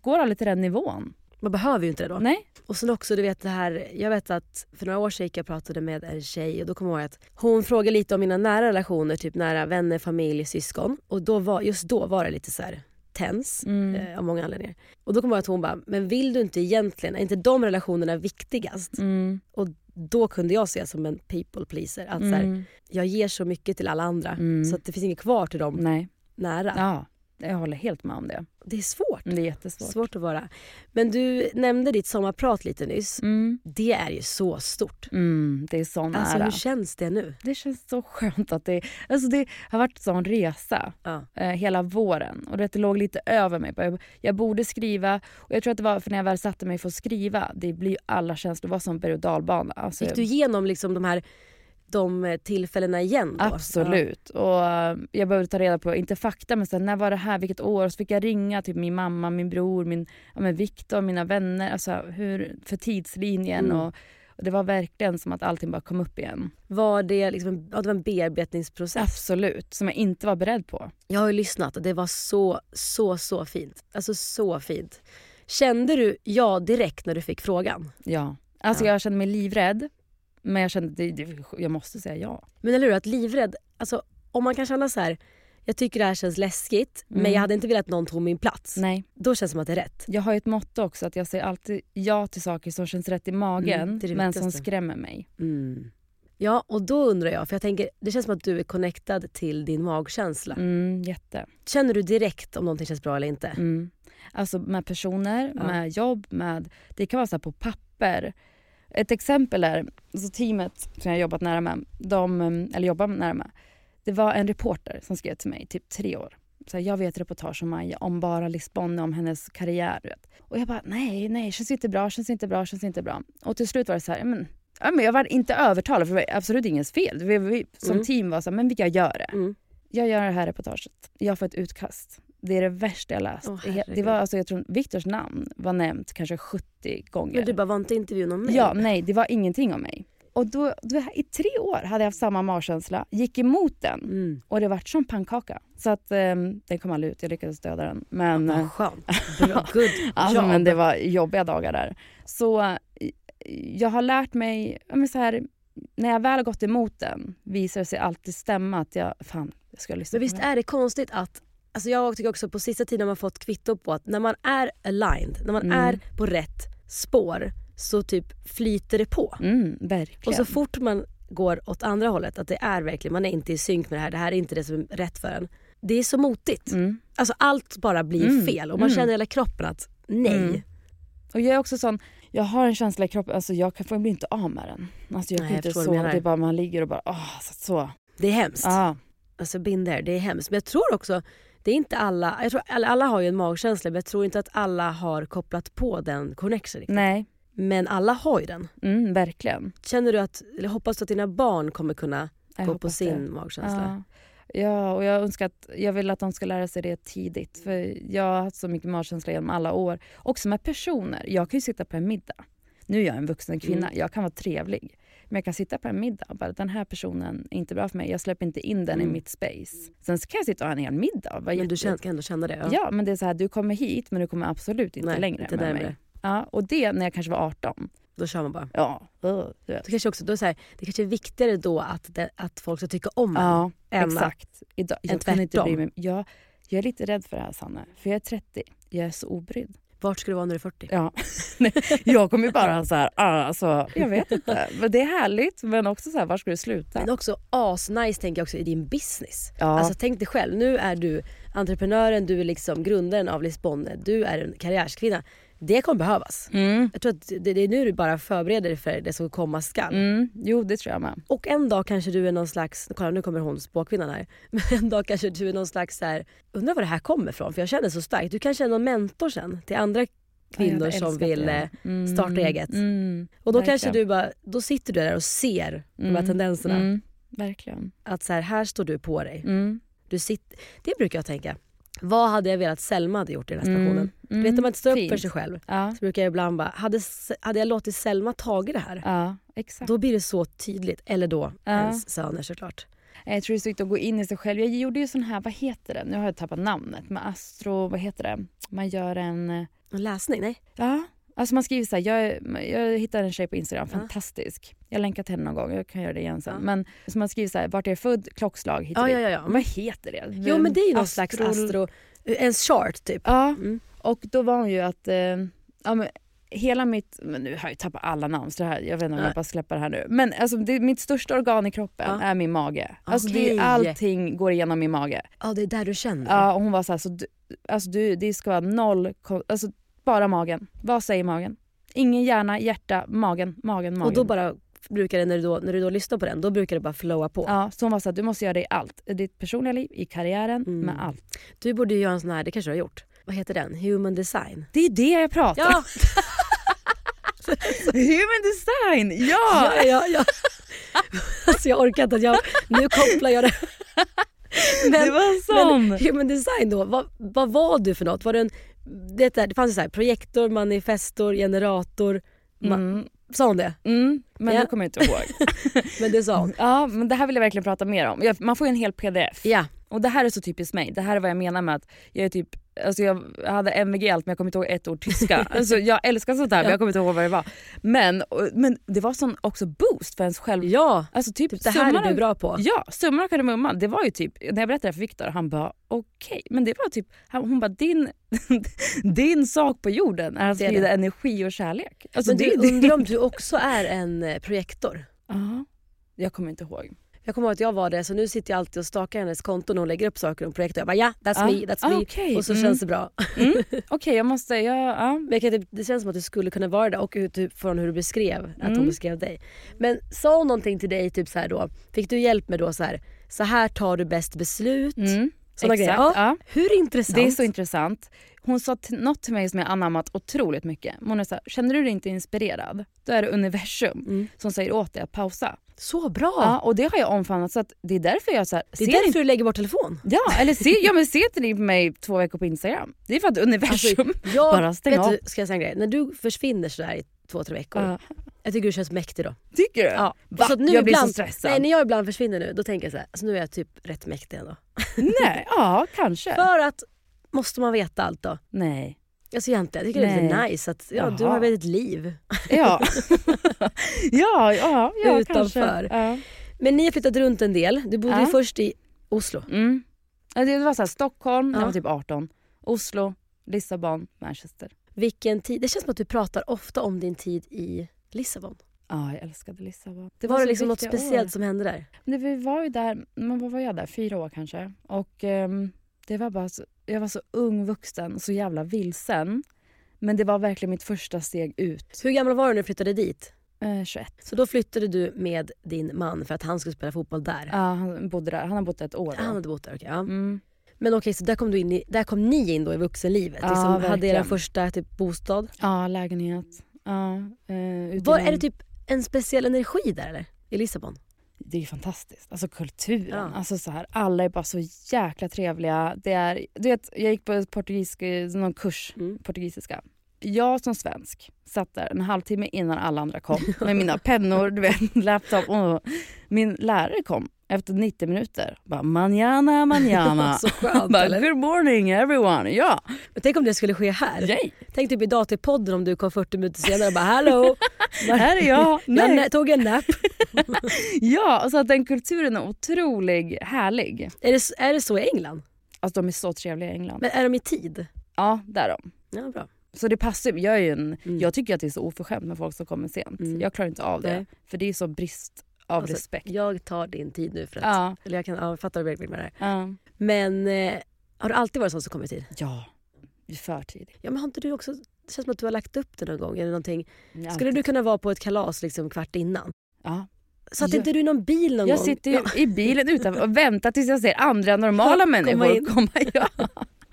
går aldrig till den nivån. Man behöver ju inte det då. Nej. Och sen också du vet det här, jag vet att för några år sedan gick jag pratade med en tjej och då kommer jag ihåg att hon frågade lite om mina nära relationer, typ nära vänner, familj, syskon. Och då var, just då var det lite så här tens Mm. eh, av många anledningar. Och då kommer jag att hon bara, men vill du inte egentligen, är inte de relationerna viktigast? Mm. Och då kunde jag se som en people pleaser att så här, Mm. jag ger så mycket till alla andra Mm. så att det finns inget kvar till dem Nej. nära. Ja, jag håller helt med om det. Det är svårt. Det är jättesvårt. Svårt att vara. Men du nämnde ditt sommarprat lite nyss. Mm. Det är ju så stort. Mm, det är så nära. Alltså hur känns det nu? Det känns så skönt att det... Alltså det har varit en sån resa Ja. eh, hela våren. Och det låg lite över mig. Jag, jag borde skriva. Och jag tror att det var för när jag väl satte mig för att skriva. Det blir ju alla känslor. Det var som berg och dalbana. Alltså, Gick du igenom liksom de här de eh, tillfällena igen då? Absolut. Och eh, jag behövde ta reda på, inte fakta, men sen, när var det här, vilket år? Så fick jag ringa till min mamma, min bror, min, ja, men Viktor, mina vänner. Alltså hur, för tidslinjen. Mm. Och, och det var verkligen som att allting bara kom upp igen. Ja. Var det, liksom, ja, det var en bearbetningsprocess? Absolut. Som jag inte var beredd på. Jag har ju lyssnat och det var så, så, så fint. Alltså så fint. Kände du ja direkt när du fick frågan? Ja. Alltså Ja. jag kände mig livrädd. Men jag kände att det, det, jag måste säga ja. Men eller hur, att livrädd, alltså om man kan känna så här, jag tycker det här känns läskigt men Mm. jag hade inte velat att någon tog min plats. Nej. Då känns det som att det är rätt. Jag har ju ett motto också att jag säger alltid ja till saker som känns rätt i magen Mm, det det men som skrämmer mig. Mm. Ja och då undrar jag, för jag tänker det känns som att du är connectad till din magkänsla. Mm, jätte. Känner du direkt om någonting känns bra eller inte? Mm. Alltså med personer, Ja. med jobb, med... Det kan vara så på papper. Ett exempel är, alltså teamet som jag jobbat nära med, de, eller jobbar nära med. Det var en reporter som skrev till mig, typ tre år. Så här, jag vet reportage om Maja, om bara Lisbonne, om hennes karriär. Vet. Och jag bara, nej, nej, känns inte bra, känns inte bra, känns inte bra. Och till slut var det så här, men, ja, men jag var inte övertalad, för det var absolut ingens fel. Vi, vi, som Mm. team var så här, men jag gör det. Mm. Jag gör det här reportaget. Jag får ett utkast. Det är det värsta jag läst. Åh, det, var, alltså, jag tror Viktors namn var nämnt kanske 70 gånger. Men du bara, var inte intervjun om mig? ja, nej, det var ingenting om mig. och då, då, I tre år hade jag haft samma magkänsla, gick emot den Mm. och det vart som pannkaka. Så att um, den kom aldrig ut, jag lyckades döda den. Men, eh, Vad skönt. Bra. Good Alltså, men det var jobbiga dagar där. Så eh, jag har lärt mig, ja, men så här, när jag väl har gått emot den visar det sig alltid stämma att jag, fan, jag ska lyssna Men visst är det konstigt att Alltså jag tycker också på sista tiden har man fått kvitto på att när man är aligned, när man Mm. är på rätt spår så typ flyter det på. Mm, verkligen. Och så fort man går åt andra hållet, att det är verkligen, man är inte i synk med det här, det här är inte det som är rätt för en. Det är så motigt. mm. Alltså allt bara blir Mm, fel och man mm. känner i hela kroppen att nej. Mm. Och jag är också sån, jag har en känsla i kroppen, alltså jag kan, får bli inte av med den. Alltså jag Nej, kan jag inte sova, det är bara man ligger och bara, åh, så. så. Det är hemskt. Ah. Alltså binder, det är hemskt. Men jag tror också, det är inte alla, jag tror alla, har ju en magkänsla men jag tror inte att alla har kopplat på den connection riktigt. Nej, Men alla har ju den. mm, verkligen. Känner du att, eller hoppas du att dina barn kommer kunna Jag gå på sin det. magkänsla? Ja. ja, och jag önskar att jag vill att de ska lära sig det tidigt. För jag har haft så mycket magkänsla genom alla år. Också med personer. Jag kan ju sitta på en middag. Nu är jag en vuxen kvinna, Mm. jag kan vara trevlig. Men jag kan sitta på en middag och bara den här personen är inte bra för mig. Jag släpper inte in den Mm. i mitt space. Sen kan jag sitta och ha en hel middag. vara Men du känner, kan ändå känna det? Ja. men det är så här, du kommer hit men du kommer absolut inte Nej, längre inte med mig. Ja, och det när jag kanske var 18. Då kör man bara. Ja, uh. Det kanske, också, då är det, så här, det kanske är viktigare då att, det, att folk ska tycka om en. Ja, än exakt. Idag, jag kunde inte bry mig. Jag, jag är lite rädd för det här Sanne, för jag är 30. Jag är så obrydd. Vart ska du vara när du är 40? Ja. Jag kommer bara så här, ah, alltså, jag vet inte. Men det är härligt, men också så här, var ska du sluta? Men också asnice tänker jag också i din business. Ja. Alltså tänk dig själv, nu är du entreprenören, du är liksom grundaren av Lisbonne, du är en karriärskvinna. Det kommer behövas. Mm. Jag tror att det, det är nu du bara förbereder dig för det som komma skall. Mm. Jo, det tror jag med. Och en dag kanske du är någon slags, kolla nu kommer hon spåkvinnan här. Men en dag kanske du är någon slags så här, undrar var det här kommer ifrån för jag känner så starkt. Du kanske är någon mentor sen till andra kvinnor jag som vill eh, Mm. starta eget. Mm. Och då Verkligen. kanske du bara, då sitter du där och ser de här Mm. tendenserna. Mm. Verkligen. Att så här, här står du på dig. Du sitter, det brukar jag tänka. Vad hade jag velat Selma hade gjort i den här situationen? Mm. Du vet när man inte står upp för sig själv. Ja. Så brukar jag ibland bara, hade, hade jag låtit Selma tagit det här? ja, exakt. Då blir det så tydligt. Eller då Ja. ens söner såklart. Jag tror det är så viktigt att gå in i sig själv. Jag gjorde ju sån här, vad heter det? Nu har jag tappat namnet. Med astro, vad heter det? Man gör en... eh, Och läsning, nej? Ja, alltså man skriver så här, jag, jag hittade en tjej på Instagram, fantastisk. Jag länkar till henne någon gång, jag kan göra det igen sen. Ja. Men så man skriver så här, vart jag är född, klockslag hit och Ja, ja, ja, ja. Vad heter det? Jo men det är ju någon slags Astro- en chart typ. Ja, Mm. och då var hon ju att, eh, ja men hela mitt, men nu har jag tappat alla namn så det här, jag vet inte om jag bara släpper det här nu. Men alltså det, mitt största organ i kroppen Ja. är min mage. Alltså det, allting går igenom min mage. Ja det är där du känner. Ja, och hon var så här, så du, alltså du, det ska vara noll, alltså bara magen. Vad säger magen? Ingen hjärna, hjärta, magen, magen, magen. och då bara brukar det, när du då, när du då lyssnar på den, då brukar det bara flowa på. Ja, så hon var så här, du måste göra det i allt. I ditt personliga liv, i karriären, Mm. med allt. Du borde ju göra en sån här, det kanske du har gjort. Vad heter den? Human design. Det är det jag pratar om. Ja! Human design, ja! ja, ja, ja. alltså jag orkar inte jag, nu kopplar jag det. det var sån. Men human design då, vad, vad var du för något? Var det, en, det, det fanns ju så här, projektor, manifestor, generator. Ma- Mm, Sa hon det? mm, men Ja. det kommer jag inte ihåg. Men det sa hon. ja, men det här vill jag verkligen prata mer om. Man får ju en hel pdf. Ja. Och det här är så typiskt mig. Det här är vad jag menar med att jag är typ, alltså jag hade MVG allt men jag kommer inte ihåg ett ord tyska. Alltså jag älskar sånt här men Ja. jag kommer inte ihåg vad det var. Men, men det var sån också boost för ens själv. Ja, Alltså typ, typ, det här är du bra på. Ja, summan av kardemumman. Det var ju typ, när jag berättade det för Viktor, han bara okej. Men det var typ, hon bara din, din sak på jorden är att sprida energi och kärlek. Alltså, Men du det, undrar om du också är en eh, projektor? Ja, jag kommer inte ihåg. Jag kommer ihåg att jag var det, så nu sitter jag alltid och stakar hennes konto när hon lägger upp saker om projektor. Jag bara ja, that's Ah, me, that's ah, me. Och så Mm. känns det bra. Mm. Okej, jag måste, ja. Men jag kan, typ- det känns som att du skulle kunna vara det och ut- typ från hur du beskrev att hon Mm. beskrev dig. Men sa hon någonting till dig, typ så här då, fick du hjälp med då så här, så här tar du bäst beslut? Mm. Såna Exakt, grejer. Ja. ja. Hur intressant? Det är så intressant. Hon sa något till mig som jag anammat otroligt mycket. Hon här, känner du dig inte inspirerad? Då är det universum Mm. som säger åt dig att pausa. Så bra! Ja, och det har jag omfamnat så att det är därför jag så här, det är därför inte, du lägger bort telefon. Ja, eller se, ja, men se inte ni på mig två veckor på Instagram. Det är för att universum Jag, bara stänger av. du, ska jag säga en grej? När du försvinner sådär i två, tre veckor. Ja. Jag tycker du känns mäktig då. Tycker du? Ja. Va? Så att nu jag blir ibland, så stressad. Nej, när jag ibland försvinner nu då tänker jag så här, alltså nu är jag typ rätt mäktig ändå. Nej, ja kanske. För att, måste man veta allt då? Nej. Alltså egentligen, jag tycker det är lite Nej. nice att ja, du har väl ett liv. Ja. ja, ja, ja Utanför. kanske. Ja. Men ni har flyttat runt en del. Du bodde Ja. ju först i Oslo. Mm. Det var så här, Stockholm när Ja. jag var typ 18. Oslo, Lissabon, Manchester. Vilken tid, det känns som att du pratar ofta om din tid i Lissabon. Ja, jag älskade Lissabon. Det var, det så liksom något speciellt år. som hände där? Det, vi var ju där, men vad var jag där? Fyra år kanske. Och ehm, det var bara så, jag var så ung vuxen och så jävla vilsen. Men det var verkligen mitt första steg ut. Hur gammal var du när du flyttade dit? Eh, 21. Så då flyttade du med din man för att han skulle spela fotboll där? Ja, han bodde där. Han har bott ett år. då. Han hade bott där, okej. ja. Mm. Men okej, så där kom, du in i, där kom ni in då i vuxenlivet? Ja, liksom, hade er verkligen. första typ, bostad? Ja, lägenhet. Ja, eh, Var, är det typ en speciell energi där eller? I Lissabon? det är ju fantastiskt. Alltså kulturen. Ja. Alltså så här, alla är bara så jäkla trevliga. Det är, du vet, jag gick på portugisisk, någon kurs, Mm. portugisiska. Jag som svensk satt där en halvtimme innan alla andra kom med mina pennor, du vet, laptop. Och min lärare kom efter 90 minuter. Bara manana, manana. Så skönt bara, eller? Good morning everyone. Ja, Men Tänk om det skulle ske här? yay. Tänk typ idag till podden om du kom 40 minuter senare och bara hallå! Här är jag. Jag Nej. nä- tog en nap. Ja, alltså att den kulturen är otroligt härlig. Är det, är det så i England? Alltså de är så trevliga i England. Men är de i tid? Ja, där är de. Ja, bra. Så det passar jag, är en, Mm. jag tycker att det är så oförskämt med folk som kommer sent. Mm. Jag klarar inte av det. Nej. För det är så brist av Alltså, respekt. Jag tar din tid nu för att... Ja, Eller jag kan ja, jag fattar med det här. ja. Men eh, har du alltid varit sån som kommer i tid? ja, i förtid. Ja men har inte du också... Det känns som att du har lagt upp det någon gång eller någonting. Jag Skulle alltid- du kunna vara på ett kalas liksom kvart innan? Ja. Satt inte du i någon bil någon Jag gång? sitter ju Ja. i bilen utanför och väntar tills jag ser andra normala Komma människor in. komma. Ja.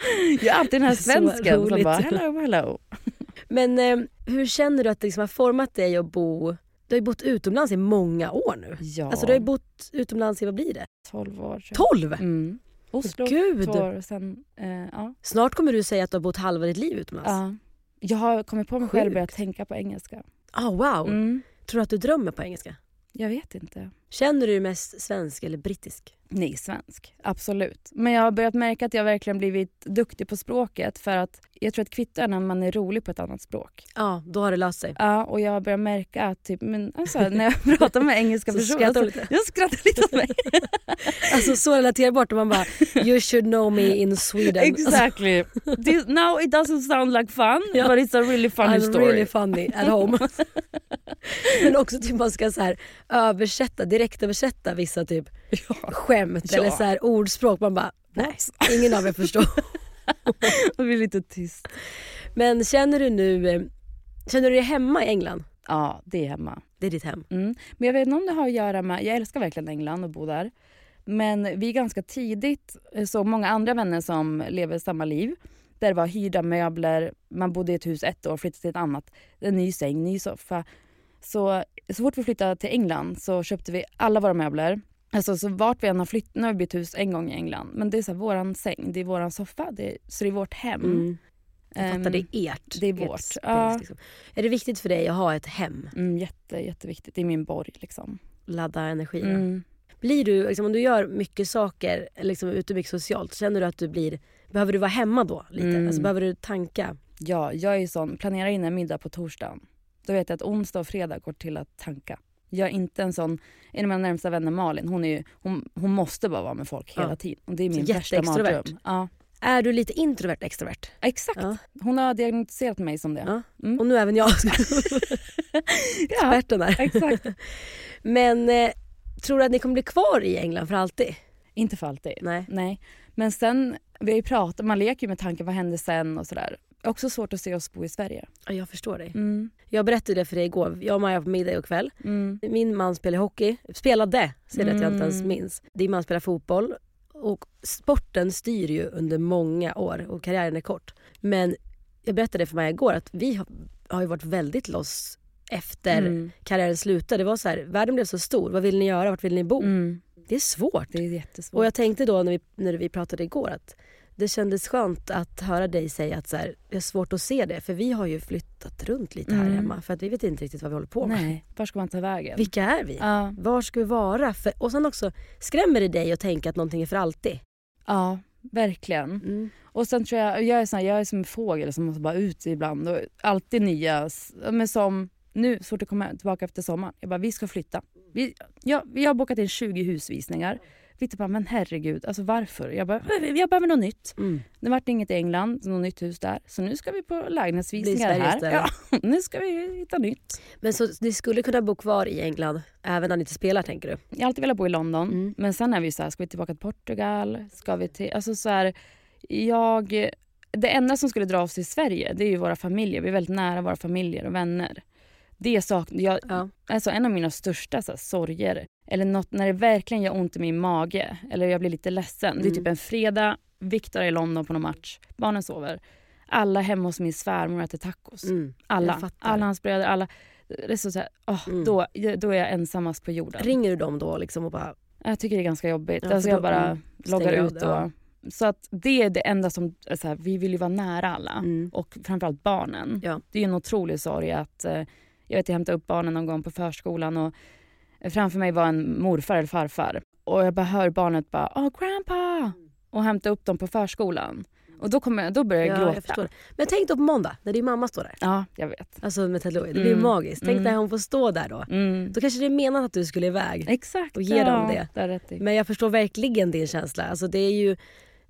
Jag är alltid den här svensken som bara hello hello. Men eh, hur känner du att det liksom har format dig att bo... Du har ju bott utomlands i många år nu. Ja, Alltså du har ju bott utomlands i, vad blir det? 12 år. tror 12? jag. Mm. Oslo, Gud! år sen. Eh, ja. Snart kommer du säga att du har bott halva ditt liv utomlands. ja. Jag har kommit på mig själv och börjat Sjukt. tänka på engelska. Ah, wow! Mm. Tror du att du drömmer på engelska? Jag vet inte. Känner du dig mest svensk eller brittisk? Nej, svensk. Absolut. Men jag har börjat märka att jag verkligen blivit duktig på språket för att jag tror att kvittar när man är rolig på ett annat språk. Ja, då har det löst sig. Ja, och jag har börjat märka att typ, men, alltså, när jag pratar med engelska personer... skrattar Alltså, lite? jag skrattar lite åt mig. Alltså så relaterbart man bara you should know me in Sweden. exactly. This, now it doesn't sound like fun, Ja. but it's a really funny I'm story. really funny at home. Men också typ man ska så här översätta, direktöversätta vissa typ Ja. skämt Ja. eller så här ordspråk. Man bara nej, ingen av er förstår. Jag blir lite tyst. Men känner du nu, eh, känner du dig hemma i England? Ja, det är hemma. Det är ditt hem. Mm. Men jag vet inte om det har att göra med... Jag älskar verkligen England och bo där. Men vi ganska tidigt såg många andra vänner som lever samma liv. Där det var hyrda möbler, man bodde i ett hus ett år, flyttade till ett annat. En ny säng, ny soffa. Så, så fort vi flyttade till England så köpte vi alla våra möbler. Alltså så vart vi än har flyttat, nu har vi bytt hus en gång i England. Men det är så här, våran säng, det är våran soffa, det är, så det är vårt hem. Mm. Jag fattar, Ehm, det är ert. det är vårt. space, Ja. liksom. Är det viktigt för dig att ha ett hem? Mm, jätte, jätteviktigt, det är min borg liksom. Ladda energin? Mm. Blir du, liksom, om du gör mycket saker, liksom, ute mycket socialt, känner du att du blir, behöver du vara hemma då? lite? Mm. Alltså, behöver du tanka? Ja, jag är sån, planerar in en middag på torsdagen. Då vet jag att onsdag och fredag går till att tanka. Jag är inte en sån, en av mina närmsta vänner Malin, hon, är ju, hon, hon måste bara vara med folk hela Ja. tiden. Och det är min värsta mardröm. Ja, Är du lite introvert extrovert? exakt. Ja. Hon har diagnostiserat mig som det. Ja. Mm. Och nu även jag, Ja, experten där. exakt. Men eh, tror du att ni kommer bli kvar i England för alltid? inte för alltid. Nej. Nej. Men sen, vi har ju pratat, man leker ju med tanken vad händer sen och sådär. Också svårt att se oss bo i Sverige. Ja, jag förstår dig. Mm. Jag berättade det för dig igår. Jag och Maja var på middag igår kväll. Mm. Min man spelar hockey. Spelade, ser det att jag inte ens Mm. minns. Din man spelar fotboll. Och sporten styr ju under många år och karriären är kort. Men jag berättade för Maja igår att vi har, har varit väldigt loss efter Mm. karriären slutade. Det var så här, världen blev så stor. Vad vill ni göra? Vart vill ni bo? Mm. Det är svårt. Det är jättesvårt. Och jag tänkte då när vi, när vi pratade igår att Det kändes skönt att höra dig säga att så här, det är svårt att se det. För vi har ju flyttat runt lite här Mm. hemma. För att vi vet inte riktigt vad vi håller på med. Nej, var ska man ta vägen? Vilka är vi? Ja, Var ska vi vara? För, och sen också, skrämmer det dig att tänka att någonting är för alltid? ja, verkligen. Mm. Och sen tror jag, jag är, sån här, jag är som en fågel som måste bara ut ibland och alltid nya, men som nu så fort jag kommer tillbaka efter sommaren, jag bara vi ska flytta. Vi, ja, vi har bokat in 20 husvisningar. Victor bara, men herregud, alltså varför? Jag bara, jag behöver något nytt. Mm. Det vart inget i England, något nytt hus där. Så nu ska vi på lägenhetsvisningar här. Ja, nu ska vi hitta nytt. Men så ni skulle kunna bo kvar i England även när ni inte spelar tänker du? Jag har alltid velat bo i London, Mm. men sen är vi så här, ska vi tillbaka till Portugal? Ska vi till, alltså så här, jag, det enda som skulle dra oss till Sverige, det är ju våra familjer. Vi är väldigt nära våra familjer och vänner. Det saknar jag. Ja. Alltså en av mina största så här, sorger, eller något, när det verkligen gör ont i min mage, eller jag blir lite ledsen. Det är Mm. typ en fredag, Viktor är i London på någon match, barnen sover. Alla hemma hos min svärmor äter tacos. Mm. Alla. Alla hans bröder, alla. Det är så, så här, åh, Mm. då, då är jag ensammast på jorden. Ringer du dem då liksom och bara Jag tycker det är ganska jobbigt. Ja, alltså jag bara mm, loggar ut. ja. Och, Så att det är det enda som... Så här, vi vill ju vara nära alla. mm. Och framförallt barnen. Ja. Det är en otrolig sorg att... Eh, jag vet jag hämtade upp barnen någon gång på förskolan och framför mig var en morfar eller farfar. Och jag bara hör barnet bara “Åh, grandpa!” och hämta upp dem på förskolan. Och då, kommer jag, då börjar jag Ja, gråta. jag. Men tänk då på måndag när din mamma står där. Ja, jag vet. Alltså med Ted Louis. Det blir Mm. magiskt. Tänk Mm. när hon får stå där då. Mm. Då kanske det är menat att du skulle iväg. Exakt. Och ge dem ja, det. det. Men jag förstår verkligen din känsla. Alltså det är ju,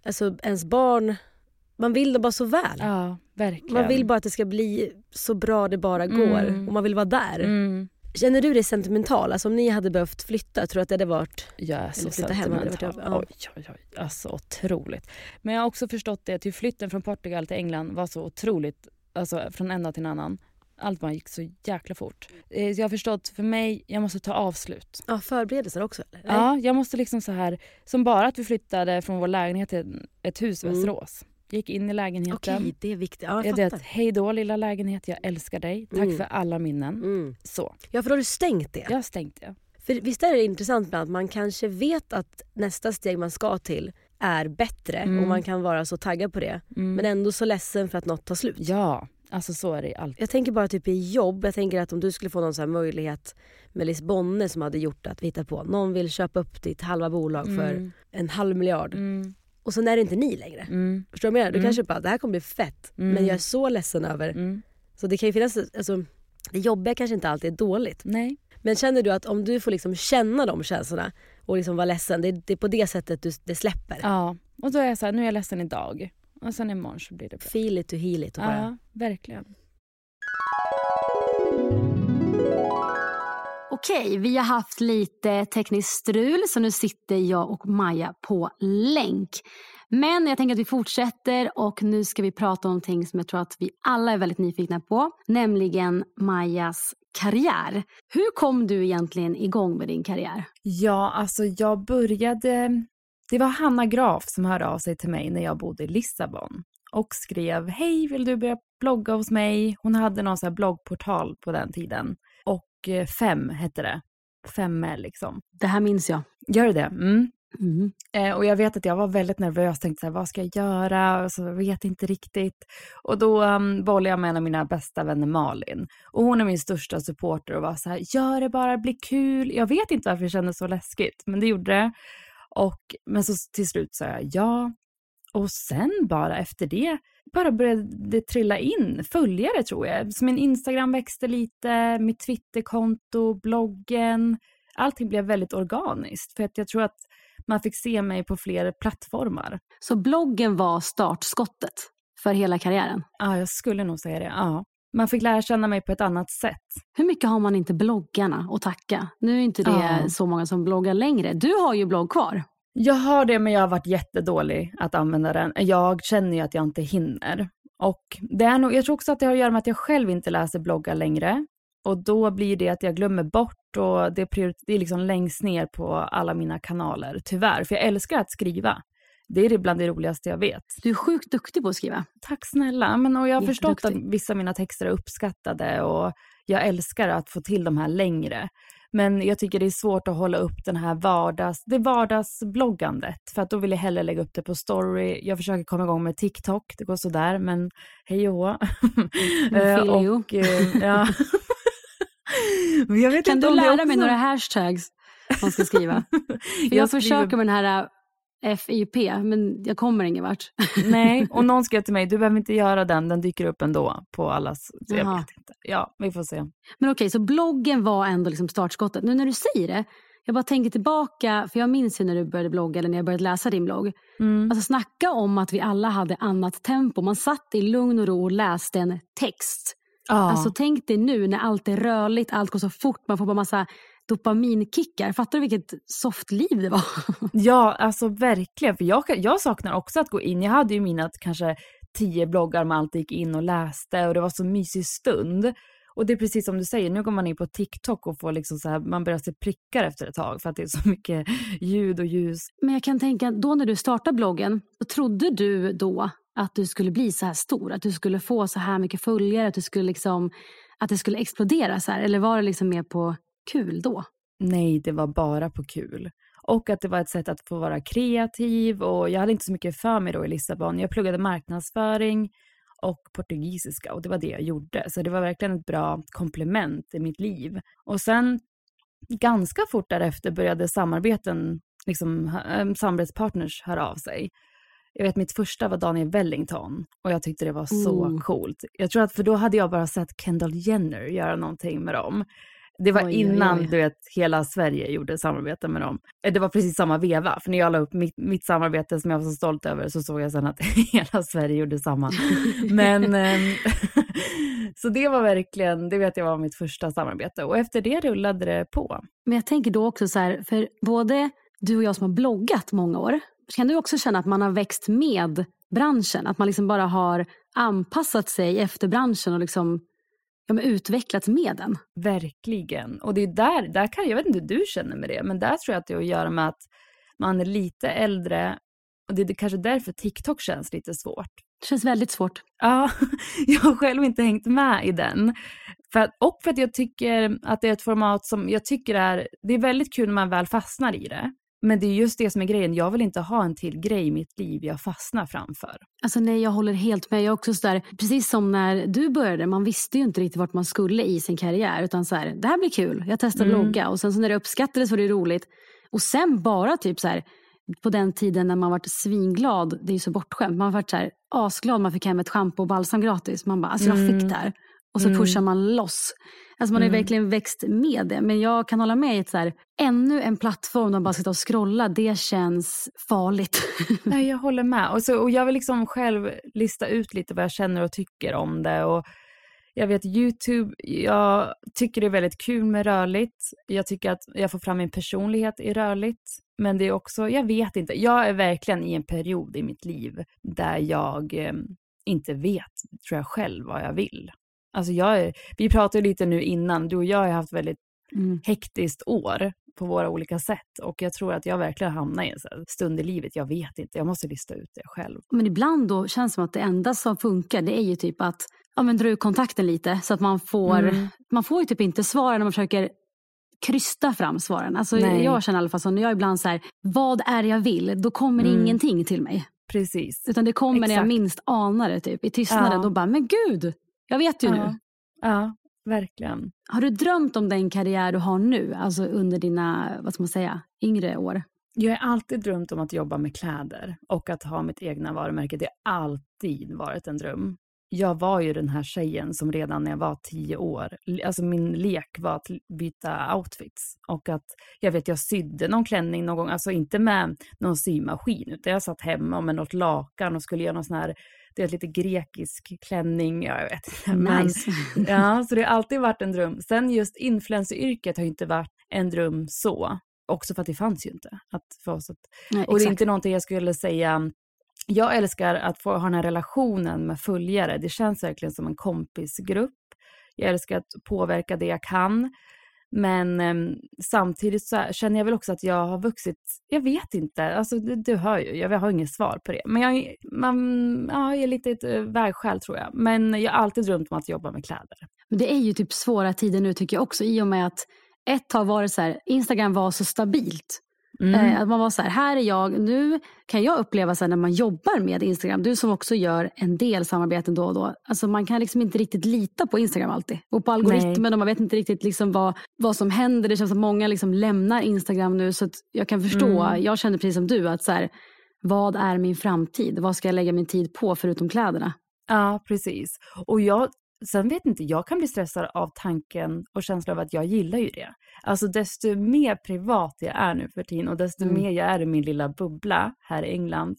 alltså ens barn, man vill det bara så väl. Ja, verkligen. Man vill bara att det ska bli så bra det bara går Mm. och man vill vara där. Mm. Känner du dig sentimental? Alltså om ni hade behövt flytta, tror du att det hade varit... Jag är så flytta hem, sentimental. jobbigt. Oj, oj, oj. Alltså otroligt. Men jag har också förstått det, till flytten från Portugal till England var så otroligt, alltså från en dag till en annan. Allt bara gick så jäkla fort. Eh, Jag har förstått, för mig, jag måste ta avslut. Ja, förberedelser också eller? Ja, jag måste liksom så här, som bara att vi flyttade från vår lägenhet till ett hus i Mm. Västerås. Gick in i lägenheten. Okej, det är viktigt. Ja, jag jag vet, hej då lilla lägenhet, jag älskar dig. Tack Mm. för alla minnen. Mm. Så, Ja, för då har du stängt det. jag har stängt det. För visst är det intressant ibland att man kanske vet att nästa steg man ska till är bättre Mm. och man kan vara så taggad på det. Mm. Men ändå så ledsen för att något tar slut. Ja, alltså så är det alltid. Jag tänker bara typ i jobb. Jag tänker att om du skulle få någon så möjlighet med Lisbonne som hade gjort att vi hittar på. Någon vill köpa upp ditt halva bolag för Mm. en halv miljard. Och sen är det inte ni längre. Mm. Förstår du vad jag menar? Du Mm. kanske bara, det här kommer bli fett. Mm. Men jag är så ledsen över. Mm. Så det kan ju finnas, alltså, det jobbiga kanske inte alltid är dåligt. Nej. Men känner du att om du får liksom känna de känslorna och liksom vara ledsen, det, det är på det sättet du, det släpper. Ja, och då är jag så här, nu är jag ledsen idag. Och sen imorgon så blir det bra. Feel it to heal it. Och bara, Ja, verkligen. Okej, vi har haft lite tekniskt strul så nu sitter jag och Maja på länk. Men jag tänker att vi fortsätter och nu ska vi prata om någonting som jag tror att vi alla är väldigt nyfikna på. Nämligen Majas karriär. Hur kom du egentligen igång med din karriär? Ja, alltså jag började... Det var Hanna Graf som hörde av sig till mig när jag bodde i Lissabon och skrev hej, vill du börja blogga hos mig? Hon hade någon sån här bloggportal på den tiden Fem hette det. Femme liksom. Det här minns jag. Gör du det? Mm. Mm. Eh, och jag vet att jag var väldigt nervös, tänkte så här, vad ska jag göra? Och så jag vet inte riktigt. Och då um, bollade jag med en av mina bästa vänner Malin. Och hon är min största supporter och var så här, gör det bara, bli kul. Jag vet inte varför det kändes så läskigt, men det gjorde det. Och, men så till slut sa jag ja. Och sen bara efter det, bara började det trilla in följare tror jag. Så min Instagram växte lite, mitt Twitterkonto, bloggen. Allting blev väldigt organiskt. För att jag tror att man fick se mig på fler plattformar. Så bloggen var startskottet för hela karriären. Ja, jag skulle nog säga det. Ja. Man fick lära känna mig på ett annat sätt. Hur mycket har man inte bloggarna att tacka? Nu är inte det Ja. så många som bloggar längre. Du har ju blogg kvar. Jag har det, men jag har varit jättedålig att använda den. Jag känner ju att jag inte hinner. Och det är nog, jag tror också att det har att göra med att jag själv inte läser bloggar längre. Och då blir det att jag glömmer bort och det är, priori- det är liksom längst ner på alla mina kanaler, tyvärr. För jag älskar att skriva. Det är bland det roligaste jag vet. Du är sjukt duktig på att skriva. Tack snälla. Men, och jag har förstått att vissa av mina texter är uppskattade och jag älskar att få till de här längre. Men jag tycker det är svårt att hålla upp den här vardags, det vardagsbloggandet. För att då vill jag hellre lägga upp det på story. Jag försöker komma igång med TikTok, det går sådär men hej och Mm, och, eh, ja. Kan du lära också... mig några hashtags man ska skriva? Jag, jag försöker med den här FIP, men jag kommer ingen vart. Nej, och någon skrev till mig, du behöver inte göra den, den dyker upp ändå på allas... Så jag vet inte. Ja, vi får se. Men okej, så bloggen var ändå liksom startskottet. Nu när du säger det, jag bara tänker tillbaka, för jag minns ju när du började blogga eller när jag började läsa din blogg. Mm. Alltså snacka om att vi alla hade annat tempo. Man satt i lugn och ro och läste en text. Ah. Alltså tänk dig nu när allt är rörligt, allt går så fort, man får bara massa dopaminkickar. Fattar du vilket soft liv det var? Ja, alltså verkligen. För jag, jag saknar också att gå in. Jag hade ju mina kanske tio bloggar man alltid gick in och läste och det var så mysig stund. Och det är precis som du säger, nu går man in på TikTok och får liksom så här, man börjar se prickar efter ett tag för att det är så mycket ljud och ljus. Men jag kan tänka, då när du startade bloggen, trodde du då att du skulle bli så här stor? Att du skulle få så här mycket följare? Att, du skulle liksom, att det skulle explodera så här? Eller var det liksom mer på kul då? Nej, det var bara på kul. Och att det var ett sätt att få vara kreativ och jag hade inte så mycket för mig då i Lissabon. Jag pluggade marknadsföring och portugisiska och det var det jag gjorde. Så det var verkligen ett bra komplement i mitt liv. Och sen ganska fort därefter började samarbeten, liksom äh, samarbetspartners höra av sig. Jag vet mitt första var Daniel Wellington och jag tyckte det var så mm. coolt. Jag tror att för då hade jag bara sett Kendall Jenner göra någonting med dem. Det var oj, innan oj, oj. du vet, hela Sverige gjorde samarbete med dem. Eh, det var precis samma veva, för när jag la upp mitt, mitt samarbete som jag var så stolt över så såg jag sen att hela Sverige gjorde samma. Men ehm, så det var verkligen, det vet jag var mitt första samarbete och efter det rullade det på. Men jag tänker då också så här, för både du och jag som har bloggat många år, kan du också känna att man har växt med branschen? Att man liksom bara har anpassat sig efter branschen och liksom ja, men utvecklats med den. Verkligen. Och det är där, där kan, jag vet inte hur du känner med det, men där tror jag att det har att göra med att man är lite äldre och det är kanske därför TikTok känns lite svårt. Det känns väldigt svårt. Ja, jag har själv inte hängt med i den. För att, och för att jag tycker att det är ett format som jag tycker är, det är väldigt kul när man väl fastnar i det. Men det är just det som är grejen. Jag vill inte ha en till grej i mitt liv jag fastnar framför. Alltså nej, jag håller helt med. Jag också så precis som när du började, man visste ju inte riktigt vart man skulle i sin karriär. Utan så här, det här blir kul, jag testar mm. blogga. Och sen så när det uppskattades var det roligt. Och sen bara typ så här, på den tiden när man varit svinglad, det är ju så bortskämt. Man varit så här, asglad man fick hem ett schampo och balsam gratis. Man bara, alltså jag fick mm. det här. Och så mm. pushar man loss. Alltså man har mm. verkligen växt med det. Men jag kan hålla med i att så här, ännu en plattform där man bara sitter och scrolla, det känns farligt. Nej, jag håller med. Och, så, och jag vill liksom själv lista ut lite vad jag känner och tycker om det. Och jag vet YouTube, jag tycker det är väldigt kul med rörligt. Jag tycker att jag får fram min personlighet i rörligt. Men det är också, jag vet inte, jag är verkligen i en period i mitt liv där jag eh, inte vet, tror jag själv, vad jag vill. Alltså jag är, vi pratade lite nu innan, du och jag har haft väldigt mm. hektiskt år på våra olika sätt och jag tror att jag verkligen hamnar i en stund i livet, jag vet inte, jag måste lista ut det själv. Men ibland då känns det som att det enda som funkar det är ju typ att ja, men dra ut kontakten lite så att man får, mm. man får ju typ inte svaren när man försöker krysta fram svaren. Alltså jag känner i alla fall så när jag ibland så här, vad är det jag vill? Då kommer mm. ingenting till mig. Precis. Utan det kommer Exakt. när jag minst anar det typ. I tystnaden ja. då bara, men gud, jag vet ju ja. nu. Ja, verkligen. Har du drömt om den karriär du har nu, alltså under dina, vad ska man säga, yngre år? Jag har alltid drömt om att jobba med kläder och att ha mitt egna varumärke. Det har alltid varit en dröm. Jag var ju den här tjejen som redan när jag var tio år, alltså min lek var att byta outfits. Och att jag vet jag sydde någon klänning någon gång, alltså inte med någon symaskin, utan jag satt hemma med något lakan och skulle göra någon sån här det är lite grekisk klänning, ja, jag vet inte. Nice. ja, så det har alltid varit en dröm. Sen just influenceryrket har ju inte varit en dröm så. Också för att det fanns ju inte. Att för oss att, Nej, och det är inte någonting jag skulle säga jag älskar att få ha den här relationen med följare. Det känns verkligen som en kompisgrupp. Jag älskar att påverka det jag kan. Men eh, samtidigt så känner jag väl också att jag har vuxit, jag vet inte, alltså du, du hör ju, jag har inget svar på det. Men jag, man, ja, jag är lite ett eh, vägskäl tror jag. Men jag har alltid drömt om att jobba med kläder. Men det är ju typ svåra tider nu tycker jag också i och med att ett tag var det så här, Instagram var så stabilt. Mm. Eh, att man var så här, här är jag, nu kan jag uppleva så när man jobbar med Instagram, du som också gör en del samarbeten då och då, alltså man kan liksom inte riktigt lita på Instagram alltid. Och på algoritmen och man vet inte riktigt liksom vad, vad som händer. Det känns som många liksom lämnar Instagram nu så att jag kan förstå, Mm. jag känner precis som du att så här, vad är min framtid? Vad ska jag lägga min tid på förutom kläderna? Ja, precis. Och jag, sen vet inte, jag kan bli stressad av tanken och känslan av att jag gillar ju det. Alltså desto mer privat jag är nu för tiden och desto Mm. mer jag är i min lilla bubbla här i England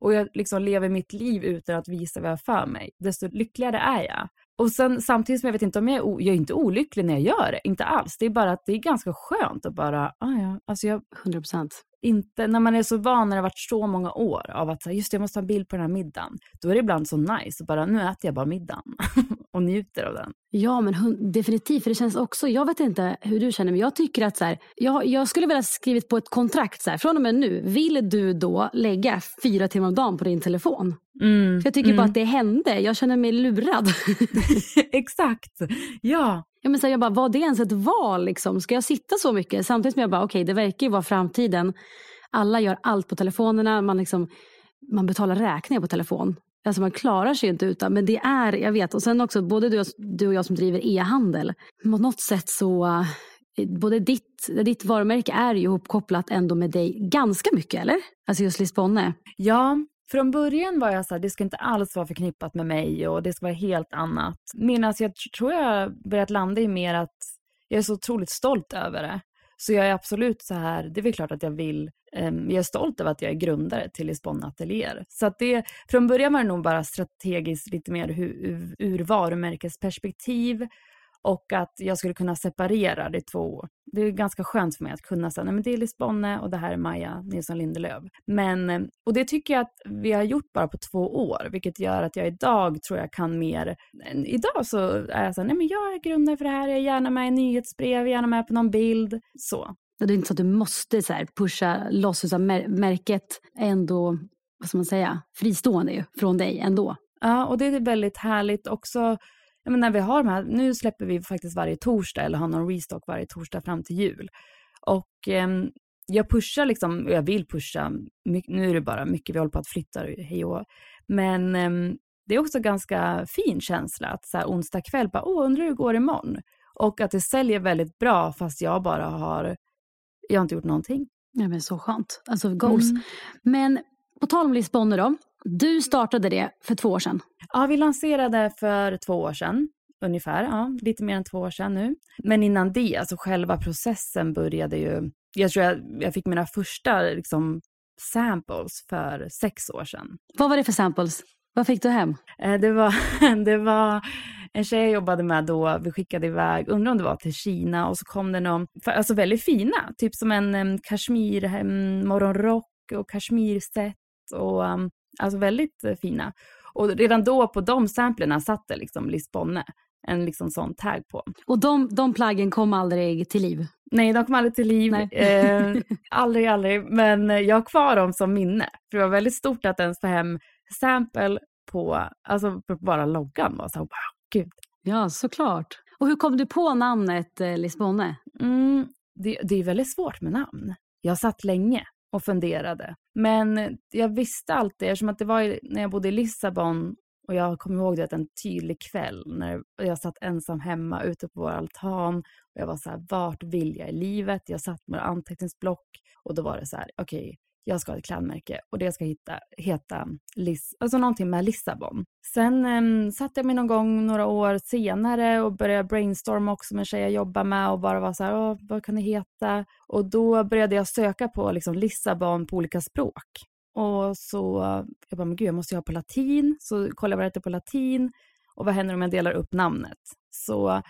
och jag liksom lever mitt liv utan att visa vad jag för mig, desto lyckligare är jag. Och sen samtidigt som jag vet inte om jag är, jag är inte olycklig när jag gör det, inte alls. Det är bara att det är ganska skönt att bara, ah ja, alltså jag 100 procent. inte, när man är så van, när det har varit så många år av att just det, jag måste ha en bild på den här middagen. Då är det ibland så nice, bara nu äter jag bara middagen och njuter av den. Ja, men hun- definitivt. För det känns också, jag vet inte hur du känner, men jag tycker att så här, jag, jag skulle vilja skrivit på ett kontrakt så här, från och med nu, vill du då lägga fyra timmar om dagen på din telefon? För jag tycker bara att det hände, jag känner mig lurad. Exakt, ja. Ja, men så här, jag bara, var det ens ett val? Liksom? Ska jag sitta så mycket? Samtidigt som jag bara, okej, det verkar ju vara framtiden. Alla gör allt på telefonerna. Man, liksom, man betalar räkningar på telefon. Alltså man klarar sig ju inte utan. Men det är, jag vet. Och sen också, både du och, du och jag som driver e-handel. På något sätt så, eh, både ditt, ditt varumärke är ju ihopkopplat ändå med dig ganska mycket, eller? Alltså just Lisbonne. Ja, från början var jag så här, det ska inte alls vara förknippat med mig och det ska vara helt annat. Men alltså jag tror jag börjat landa i mer att jag är så otroligt stolt över det. Så jag är absolut så här, det är väl klart att jag vill, Ehm, jag är stolt över att jag är grundare till Lisbon Atelier. Så att det, från början var det nog bara strategiskt lite mer ur, ur, varumärkesperspektiv och att jag skulle kunna separera de två. Det är ganska skönt för mig att kunna säga, nej men det är Lisbonne och det här är Maja Nilsson Lindelöf. Men, eh, och det tycker jag att vi har gjort bara på två år, vilket gör att jag idag tror jag kan mer. Idag så är jag så här, nej men jag är grundare för det här, jag är gärna med i nyhetsbrev, gärna med på någon bild, så. Det är inte så att du måste så här, pusha loss, utan märket är ändå, vad ska man säga, fristående ju, från dig ändå. Ja, och det är väldigt härligt också. Jag menar, när vi har de här, nu släpper vi faktiskt varje torsdag eller har någon restock varje torsdag fram till jul. Och eh, jag pushar liksom, och jag vill pusha, nu är det bara mycket, vi håller på att flytta, hej och. Men eh, det är också ganska fin känsla att så här onsdag kväll bara, åh, undrar hur det går imorgon? Och att det säljer väldigt bra fast jag bara har, jag har inte gjort någonting. Ja, men så skönt. Alltså goals. Mm. Men på tal om Lisbonne då. Du startade det för två år sedan. Ja, vi lanserade för två år sedan, ungefär. Ja, lite mer än två år sedan nu. Men innan det, alltså själva processen började ju... Jag tror jag, jag fick mina första liksom, samples för sex år sedan. Vad var det för samples? Vad fick du hem? Eh, Det var, det var en tjej jag jobbade med då, vi skickade iväg, undrar om det var till Kina och så kom det någon, alltså väldigt fina, typ som en kashmir morgonrock och kashmirset och um, alltså väldigt eh, fina. Och redan då på de samplerna satt det liksom Lisbonne, en liksom sån tag på. Och de, de plaggen kom aldrig till liv. Nej, de kom aldrig till liv. Eh, aldrig, aldrig. Men jag har kvar dem som minne. För det var väldigt stort att ens få hem sample på, alltså på bara loggan var så wow, gud. Ja, såklart. Och hur kom du på namnet eh, Lisbonne? Mm, det, det är väldigt svårt med namn. Jag satt länge och funderade. Men jag visste alltid, eftersom att det var när jag bodde i Lissabon och jag kommer ihåg det en tydlig kväll när jag satt ensam hemma ute på vår altan och jag var så här, vart vill jag i livet? Jag satt med anteckningsblock och då var det så här, okej, jag ska ha ett klädmärke och det ska hitta, heta Liss, alltså någonting med Lissabon. Sen eh, satte jag mig någon gång några år senare och började brainstorma också med tjejer jag jobbar med och bara var så här, vad kan det heta? Och då började jag söka på liksom Lissabon på olika språk. Och så, jag bara, men gud, jag måste ju ha på latin. Så kollade jag vad det heter på latin. Och vad händer om jag delar upp namnet? Så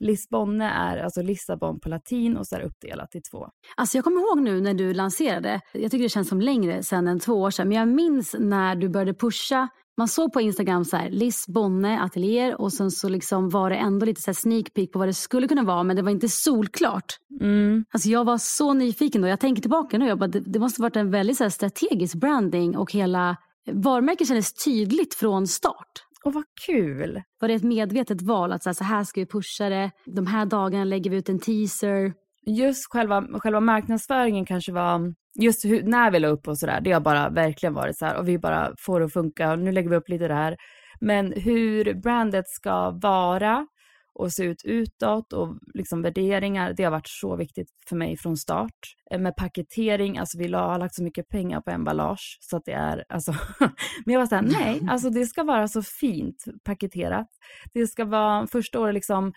Lisbonne är alltså Lissabon på latin och så är uppdelat i två. Alltså jag kommer ihåg nu när du lanserade, jag tycker det känns som längre sedan än två år sedan, men jag minns när du började pusha man såg på Instagram så här, Lisbonne ateljéer och sen så liksom var det ändå lite så här sneak peek på vad det skulle kunna vara men det var inte solklart. Mm. Alltså jag var så nyfiken då. Jag tänker tillbaka nu. Jag bara, det, det måste varit en väldigt så strategisk branding och hela varumärket kändes tydligt från start. Och vad kul! Var det ett medvetet val att så här, så här ska vi pusha det? De här dagarna lägger vi ut en teaser. just själva, själva marknadsföringen kanske var, just hur, när vi la upp och sådär, det har bara verkligen varit så här och vi bara får det att funka och nu lägger vi upp lite där. Men hur brandet ska vara och se ut utåt och liksom värderingar, det har varit så viktigt för mig från start. Eh, med paketering, alltså vi har lagt så mycket pengar på emballage så att det är, alltså, men jag var såhär, nej, alltså det ska vara så fint paketerat. Det ska vara, första året liksom,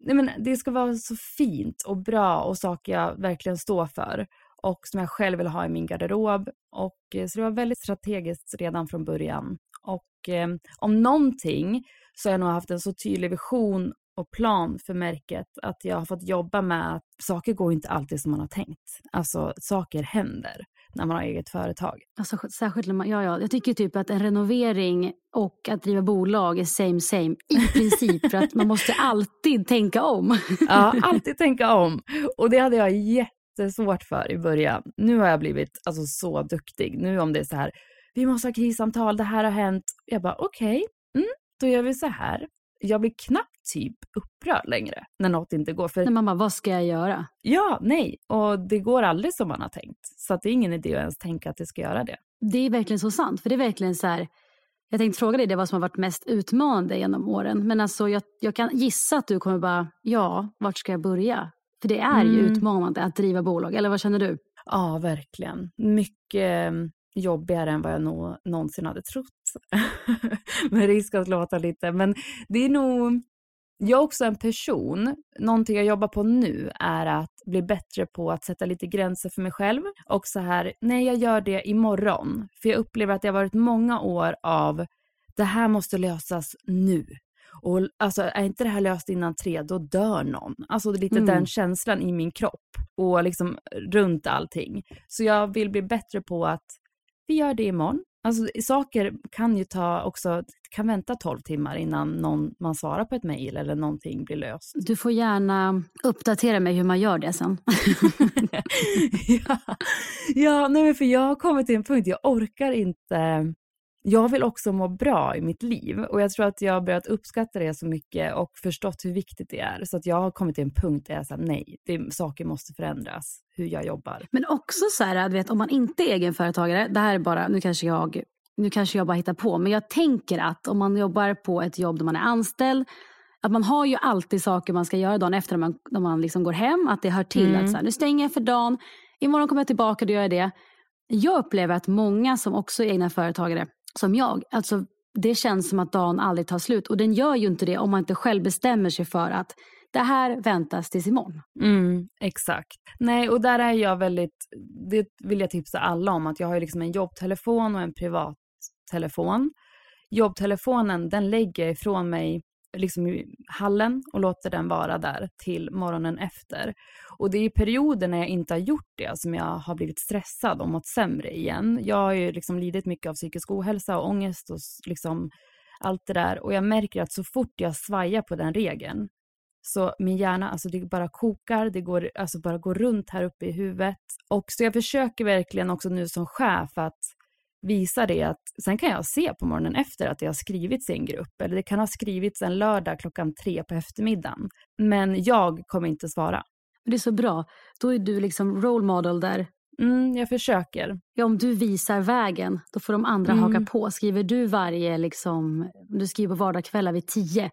nej men det ska vara så fint och bra och saker jag verkligen står för och som jag själv vill ha i min garderob. Och, eh, så det var väldigt strategiskt redan från början. Och eh, om någonting så har jag nog haft en så tydlig vision och plan för märket att jag har fått jobba med att saker går inte alltid som man har tänkt. Alltså saker händer när man har eget företag. Alltså, särskilt när man, ja, ja, jag tycker typ att en renovering och att driva bolag är same same i princip för att man måste alltid tänka om. ja, alltid tänka om. Och det hade jag jättesvårt för i början. Nu har jag blivit alltså, så duktig. Nu om det är så här, vi måste ha krissamtal, det här har hänt. Jag bara okej, okay, mm, då gör vi så här jag blir knappt typ upprörd längre när något inte går. För... Man bara, vad ska jag göra? Ja, nej. Och det går aldrig som man har tänkt. Så det är ingen idé att ens tänka att det ska göra det. Det är verkligen så sant. För det är verkligen så här, jag tänkte fråga dig det vad som har varit mest utmanande genom åren. Men alltså jag, jag kan gissa att du kommer bara, ja, vart ska jag börja? För det är mm. ju utmanande att driva bolag, eller vad känner du? Ja, verkligen. Mycket jobbigare än vad jag nå, någonsin hade trott. Med risk att låta lite, men det är nog jag är också en person, någonting jag jobbar på nu är att bli bättre på att sätta lite gränser för mig själv och så här, nej jag gör det imorgon. För jag upplever att det har varit många år av det här måste lösas nu. Och alltså är inte det här löst innan tre, då dör någon. Alltså det är lite mm. den känslan i min kropp och liksom runt allting. Så jag vill bli bättre på att vi gör det imorgon. Alltså saker kan ju ta också, kan vänta 12 timmar innan någon, man svarar på ett mejl eller någonting blir löst. Du får gärna uppdatera mig hur man gör det sen. ja, ja nej för jag har kommit till en punkt, jag orkar inte jag vill också må bra i mitt liv och jag tror att jag har börjat uppskatta det så mycket och förstått hur viktigt det är. Så att jag har kommit till en punkt där jag säger nej, det, saker måste förändras, hur jag jobbar. Men också så här, vet, om man inte är egenföretagare, det här är bara, nu kanske jag nu kanske jag bara hittar på, men jag tänker att om man jobbar på ett jobb där man är anställd, att man har ju alltid saker man ska göra dagen efter när man, när man liksom går hem, att det hör till mm. att så här, nu stänger jag för dagen, imorgon kommer jag tillbaka och då gör jag det. Jag upplever att många som också är egna företagare som jag. Alltså, det känns som att dagen aldrig tar slut och den gör ju inte det om man inte själv bestämmer sig för att det här väntas tills imorgon. Mm, exakt. Nej, och där är jag väldigt, det vill jag tipsa alla om, att jag har liksom en jobbtelefon och en privattelefon. Jobbtelefonen, den lägger jag ifrån mig liksom i hallen och låter den vara där till morgonen efter. Och det är i perioder när jag inte har gjort det som jag har blivit stressad och mått sämre igen. Jag har ju liksom lidit mycket av psykisk ohälsa och ångest och liksom allt det där. Och jag märker att så fort jag svajar på den regeln så min hjärna, alltså det bara kokar, det går, alltså bara går runt här uppe i huvudet. Och så jag försöker verkligen också nu som chef att visa det att sen kan jag se på morgonen efter att det har skrivits i en grupp eller det kan ha skrivits en lördag klockan tre på eftermiddagen. Men jag kommer inte svara. Det är så bra. Då är du liksom role model där. Mm, jag försöker. Ja, om du visar vägen, då får de andra mm. haka på. Skriver du varje, liksom, du skriver på vardagskvällar vid tio,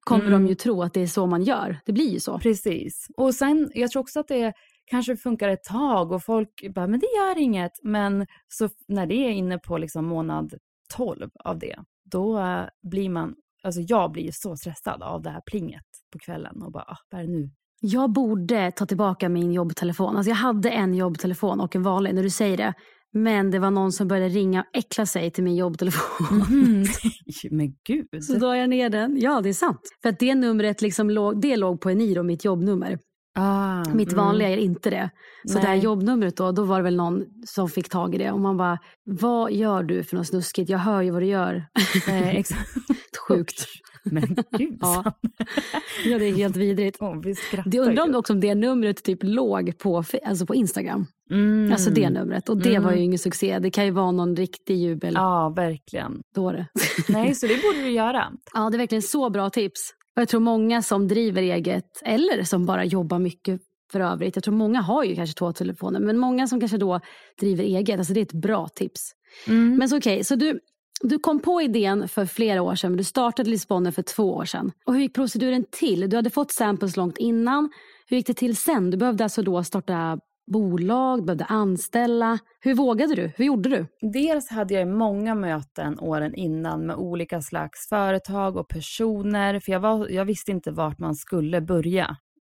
kommer mm. de ju tro att det är så man gör. Det blir ju så. Precis. Och sen, jag tror också att det kanske funkar ett tag och folk bara, men det gör inget. Men så när det är inne på liksom månad 12 av det, då uh, blir man, alltså jag blir så stressad av det här plinget på kvällen och bara, ah, vad är det nu? Jag borde ta tillbaka min jobbtelefon. Alltså jag hade en jobbtelefon och en vanlig, när du säger det. Men det var någon som började ringa och äckla sig till min jobbtelefon. Mm. Men gud. Så då jag ner den. Ja, det är sant. För att det numret liksom låg, det låg på Eniro, mitt jobbnummer. Ah, Mitt vanliga mm. är inte det. Så Nej. det här jobbnumret då, då var det väl någon som fick tag i det. Och man bara, vad gör du för något snuskigt? Jag hör ju vad du gör. Eh, exakt. Sjukt. Men gud ja. ja, det är helt vidrigt. Oh, vi det undrar om också om det numret typ låg på, alltså på Instagram. Mm. Alltså det numret. Och det mm. var ju ingen succé. Det kan ju vara någon riktig jubel. Ja, verkligen. Dåre. Nej, så det borde du göra. Ja, det är verkligen så bra tips. Och jag tror många som driver eget eller som bara jobbar mycket för övrigt. Jag tror många har ju kanske två telefoner men många som kanske då driver eget, alltså det är ett bra tips. Mm. Men så okej, okay, så du, du kom på idén för flera år sedan men du startade Lisbonne för två år sedan. Och hur gick proceduren till? Du hade fått samples långt innan. Hur gick det till sen? Du behövde alltså då starta bolag, behövde anställa. Hur vågade du? Hur gjorde du? Dels hade jag många möten åren innan med olika slags företag och personer, för jag, var, jag visste inte vart man skulle börja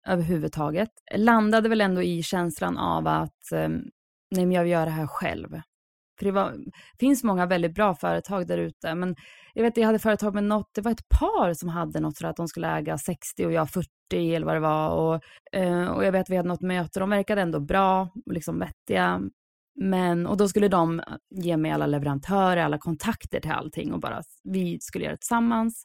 överhuvudtaget. Jag landade väl ändå i känslan av att ehm, nej, men jag vill göra det här själv. För det var, finns många väldigt bra företag där ute, men jag vet jag hade företag med något, det var ett par som hade något för att de skulle äga 60 och jag 40 eller vad det var. Och, eh, och jag vet vi hade något möte, de verkade ändå bra, och liksom vettiga. Men, och då skulle de ge mig alla leverantörer, alla kontakter till allting och bara vi skulle göra det tillsammans.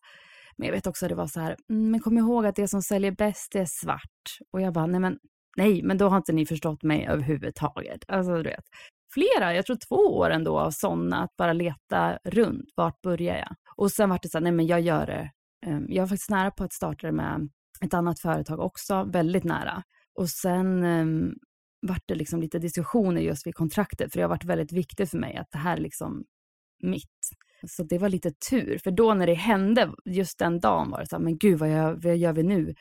Men jag vet också att det var så här, mm, men kom ihåg att det som säljer bäst är svart. Och jag bara, nej men, nej, men då har inte ni förstått mig överhuvudtaget. Alltså du vet, flera, jag tror två år ändå av sådana, att bara leta runt, vart börjar jag? Och sen var det så här, nej men jag gör det. Ehm, jag var faktiskt nära på att starta det med ett annat företag också, väldigt nära. Och sen um, vart det liksom lite diskussioner just vid kontraktet, för det har varit väldigt viktigt för mig att det här är liksom mitt. Så det var lite tur, för då när det hände just den dagen var det så här, men gud vad, jag, vad gör vi nu?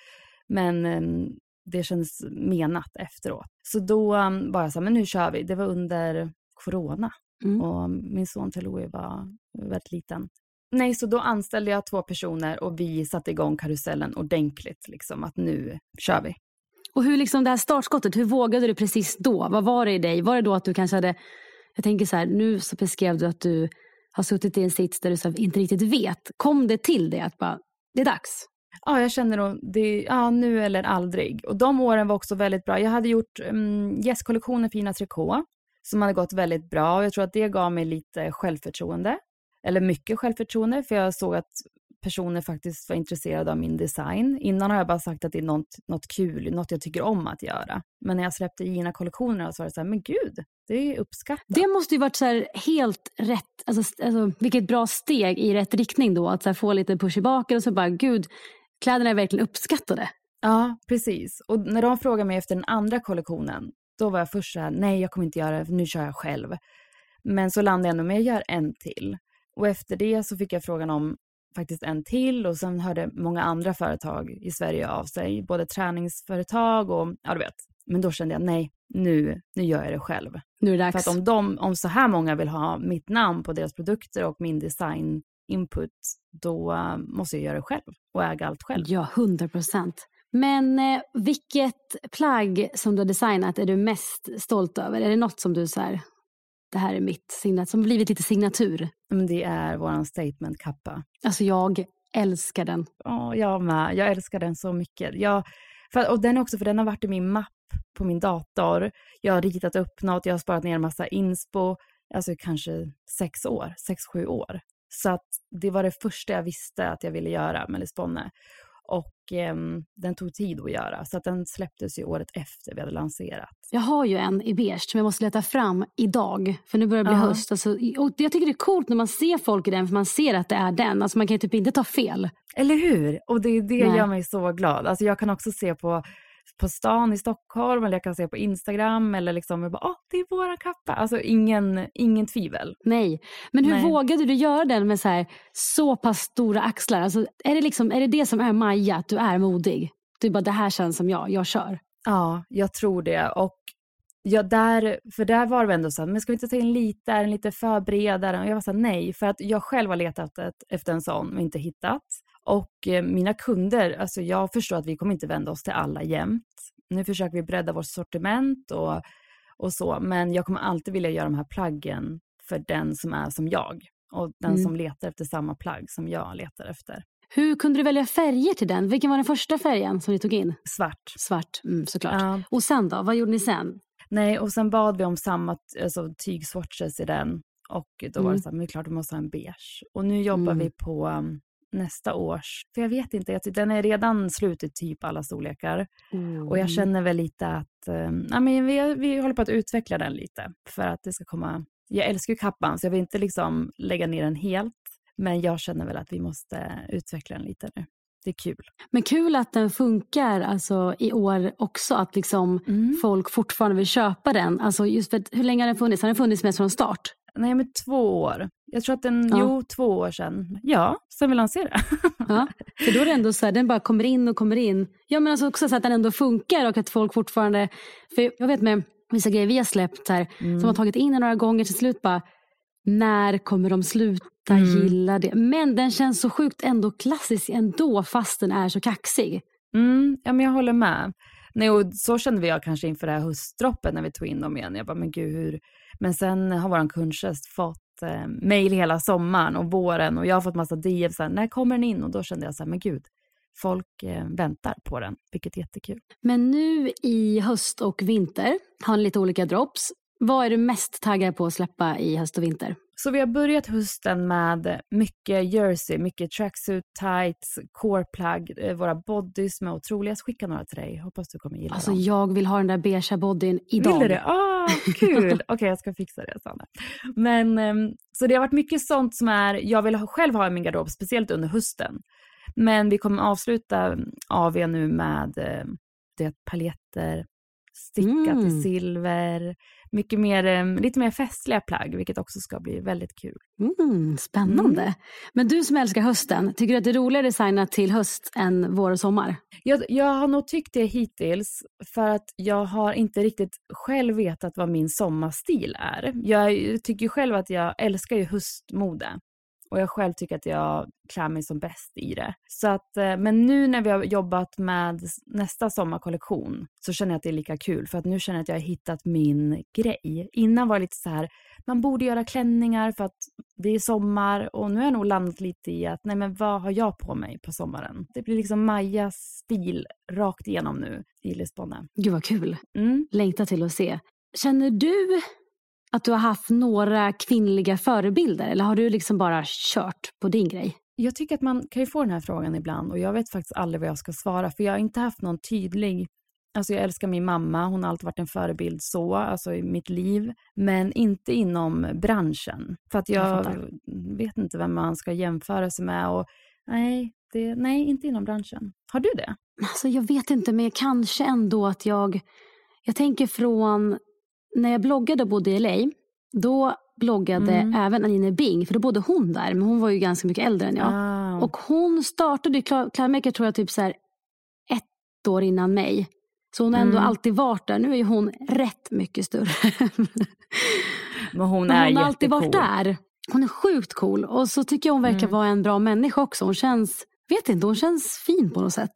Men um, det kändes menat efteråt. Så då um, var jag så här, men nu kör vi. Det var under corona mm. och min son Teloe var väldigt liten. Nej, så då anställde jag två personer och vi satte igång karusellen ordentligt, liksom att nu kör vi. Och hur liksom det här startskottet, hur vågade du precis då? Vad var det i dig? Var det då att du kanske hade, jag tänker så här, nu så beskrev du att du har suttit i en sits där du så inte riktigt vet. Kom det till det att bara, det är dags? Ja, jag känner nog, det, ja, nu eller aldrig. Och de åren var också väldigt bra. Jag hade gjort um, för Fina Trikå som hade gått väldigt bra och jag tror att det gav mig lite självförtroende. Eller mycket självförtroende för jag såg att personer faktiskt var intresserade av min design. Innan har jag bara sagt att det är något, något kul, något jag tycker om att göra. Men när jag släppte Gina-kollektionerna så var det så här, men gud, det är uppskattat. Det måste ju varit så helt rätt, alltså, alltså, vilket bra steg i rätt riktning då. Att så få lite push i baken och så bara, gud, kläderna är verkligen uppskattade. Ja, precis. Och när de frågade mig efter den andra kollektionen, då var jag först så här, nej jag kommer inte göra det, nu kör jag själv. Men så landade jag ändå med, jag gör en till. Och efter det så fick jag frågan om faktiskt en till och sen hörde många andra företag i Sverige av sig, både träningsföretag och, ja du vet. Men då kände jag, nej, nu, nu gör jag det själv. Nu är det dags. För att om, de, om så här många vill ha mitt namn på deras produkter och min design input, då uh, måste jag göra det själv och äga allt själv. Ja, hundra procent. Men eh, vilket plagg som du har designat är du mest stolt över? Är det något som du så här, det här är mitt som blivit lite signatur? Men det är vår statementkappa. Alltså jag älskar den. Ja, jag med. Jag älskar den så mycket. Jag, för, och den också, för den har varit i min mapp på min dator. Jag har ritat upp något, jag har sparat ner en massa inspo. Alltså kanske sex år, sex, sju år. Så att det var det första jag visste att jag ville göra med Lisbonne. Och eh, den tog tid att göra, så att den släpptes ju året efter vi hade lanserat. Jag har ju en i beige som jag måste leta fram idag, för nu börjar det bli uh-huh. höst. Alltså, och jag tycker det är coolt när man ser folk i den, för man ser att det är den. Alltså man kan ju typ inte ta fel. Eller hur? Och det, det Nej. gör mig så glad. Alltså jag kan också se på på stan i Stockholm eller jag kan se på Instagram eller liksom, jag bara, åh, det är våran kappa. Alltså ingen, ingen tvivel. Nej, men hur Nej. vågade du göra den med så, här, så pass stora axlar? Alltså, är, det liksom, är det det som är Maja, att du är modig? Du bara, det här känns som jag, jag kör. Ja, jag tror det. Och ja, där, för där var det ändå så här, men ska vi inte ta in lite, är den lite för bredare? Och jag var så här, nej, för att jag själv har letat efter en sån och inte hittat. Och eh, mina kunder, alltså jag förstår att vi kommer inte vända oss till alla jämt. Nu försöker vi bredda vårt sortiment och, och så, men jag kommer alltid vilja göra de här plaggen för den som är som jag och den mm. som letar efter samma plagg som jag letar efter. Hur kunde du välja färger till den? Vilken var den första färgen som ni tog in? Svart. Svart, mm, såklart. Ja. Och sen då? Vad gjorde ni sen? Nej, och sen bad vi om samma alltså, tygswatches i den. Och då mm. var det mm. så här, men det är klart du måste ha en beige. Och nu jobbar mm. vi på um, nästa års. För jag vet inte, den är redan slut i typ alla storlekar. Mm. Och jag känner väl lite att äh, men vi, vi håller på att utveckla den lite för att det ska komma. Jag älskar ju kappan så jag vill inte liksom lägga ner den helt. Men jag känner väl att vi måste utveckla den lite nu. jättekul. Men kul att den funkar alltså, i år också. Att liksom Mm. folk fortfarande vill köpa den. Alltså, just för hur länge har den funnits? Har den funnits mest från start? Nej, men två år. Jag tror att den, Ja. jo, två år sedan. Ja, sen vi lanserade. Ja. För då är det ändå så här, den bara kommer in och kommer in. Ja men alltså också så att den ändå funkar och att folk fortfarande, för jag vet med vissa grejer vi har släppt här, Mm. som har tagit in den några gånger till slut bara, när kommer de sluta Mm. gilla det? Men den känns så sjukt ändå klassisk ändå fast den är så kaxig. Mm, ja, men jag håller med. Nej, och så kände vi jag kanske inför det här höstdroppet när vi tog in dem igen. Jag bara, men gud hur... Men sen har vår kundtjänst fått eh, mejl hela sommaren och våren och jag har fått massa DM så här, när kommer den in? Och då kände jag så här, men gud, folk eh, väntar på den, vilket är jättekul. Men nu i höst och vinter har ni lite olika drops. Vad är du mest taggad på att släppa i höst och vinter? Så vi har börjat hösten med mycket jersey, mycket tracksuit, tights, coreplug, eh, våra bodys med otroliga. Jag ska skicka några till dig, hoppas du kommer gilla Alltså dem. jag vill ha den där beigea bodyn idag. Vill du det? Ah, kul! Okej, jag ska fixa det, Sanna. Men, ehm, så det har varit mycket sånt som är, jag vill själv ha i min garderob, speciellt under hösten. Men vi kommer avsluta AV nu med eh, det paljetter, stickat Mm. i silver, mycket mer, eh, lite mer festliga plagg, vilket också ska bli väldigt kul. Mm, spännande. Mm. Men du som älskar hösten, tycker du att det är roligare att designa till höst än vår och sommar? Jag, jag har nog tyckt det hittills för att jag har inte riktigt själv vetat vad min sommarstil är. Jag tycker själv att jag älskar ju höstmode och jag själv tycker att jag klär mig som bäst i det. Så att, eh, men nu när vi har jobbat med nästa sommarkollektion så känner jag att det är lika kul för att nu känner jag att jag har hittat min grej. Innan var det lite så här, man borde göra klänningar för att det är sommar och nu har jag nog landat lite i att nej men vad har jag på mig på sommaren? Det blir liksom Majas stil rakt igenom nu i Lisbonne. Gud vad kul. Mm. Längtar till att se. Känner du att du har haft några kvinnliga förebilder eller har du liksom bara kört på din grej? Jag tycker att man kan ju få den här frågan ibland och jag vet faktiskt aldrig vad jag ska svara för jag har inte haft någon tydlig Alltså jag älskar min mamma, hon har alltid varit en förebild så, alltså i mitt liv. Men inte inom branschen. För att Jag jag, vet inte vem man ska jämföra sig med. Och nej, det, nej, inte inom branschen. Har du det? Alltså jag vet inte men kanske ändå att jag, jag tänker från när jag bloggade och bodde i LA, då bloggade Mm. även Anine Bing, för då bodde hon där, men hon var ju ganska mycket äldre än jag. Ah. Och hon startade Cloudmaker tror jag typ så här ett år innan mig. Så hon har ändå Mm. alltid varit där. Nu är ju hon rätt mycket större. Men hon Men är hon har alltid varit där. Hon är sjukt cool. Och så tycker jag hon verkar Mm. vara en bra människa också. Hon känns, vet inte, hon känns fin på något sätt.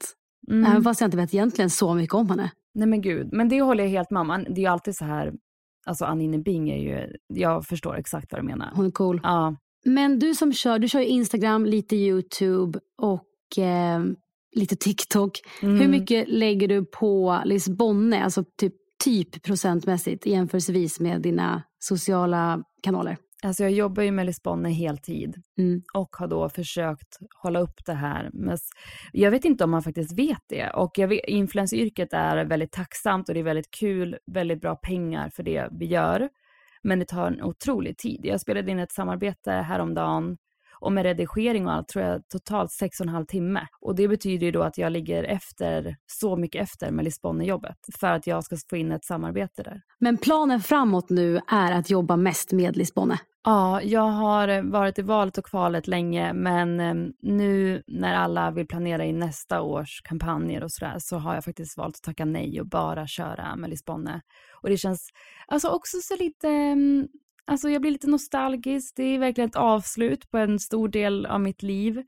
Mm. Även fast jag inte vet egentligen så mycket om henne. Nej men gud, men det håller jag helt med om. Det är ju alltid så här, alltså Anine Bing är ju, jag förstår exakt vad du menar. Hon är cool. Ja, Men du som kör, du kör ju Instagram, lite YouTube och eh, lite TikTok. Mm. Hur mycket lägger du på Lisbonne, alltså typ, typ procentmässigt jämförelsevis med dina sociala kanaler? Alltså jag jobbar ju med Lisbonne heltid Mm. och har då försökt hålla upp det här. Men jag vet inte om man faktiskt vet det. Och vet, influensyrket är väldigt tacksamt och det är väldigt kul, väldigt bra pengar för det vi gör. Men det tar en otrolig tid. Jag spelade in ett samarbete häromdagen och med redigering och allt tror jag totalt sex och en halv timme. Och det betyder ju då att jag ligger efter, så mycket efter med Lisbonne-jobbet för att jag ska få in ett samarbete där. Men planen framåt nu är att jobba mest med Lisbonne. Ja, jag har varit i valet och kvalet länge, men eh, nu när alla vill planera in nästa års kampanjer och sådär så har jag faktiskt valt att tacka nej och bara köra med Lisbonne. Och det känns alltså också så lite, mm, alltså jag blir lite nostalgisk. Det är verkligen ett avslut på en stor del av mitt liv.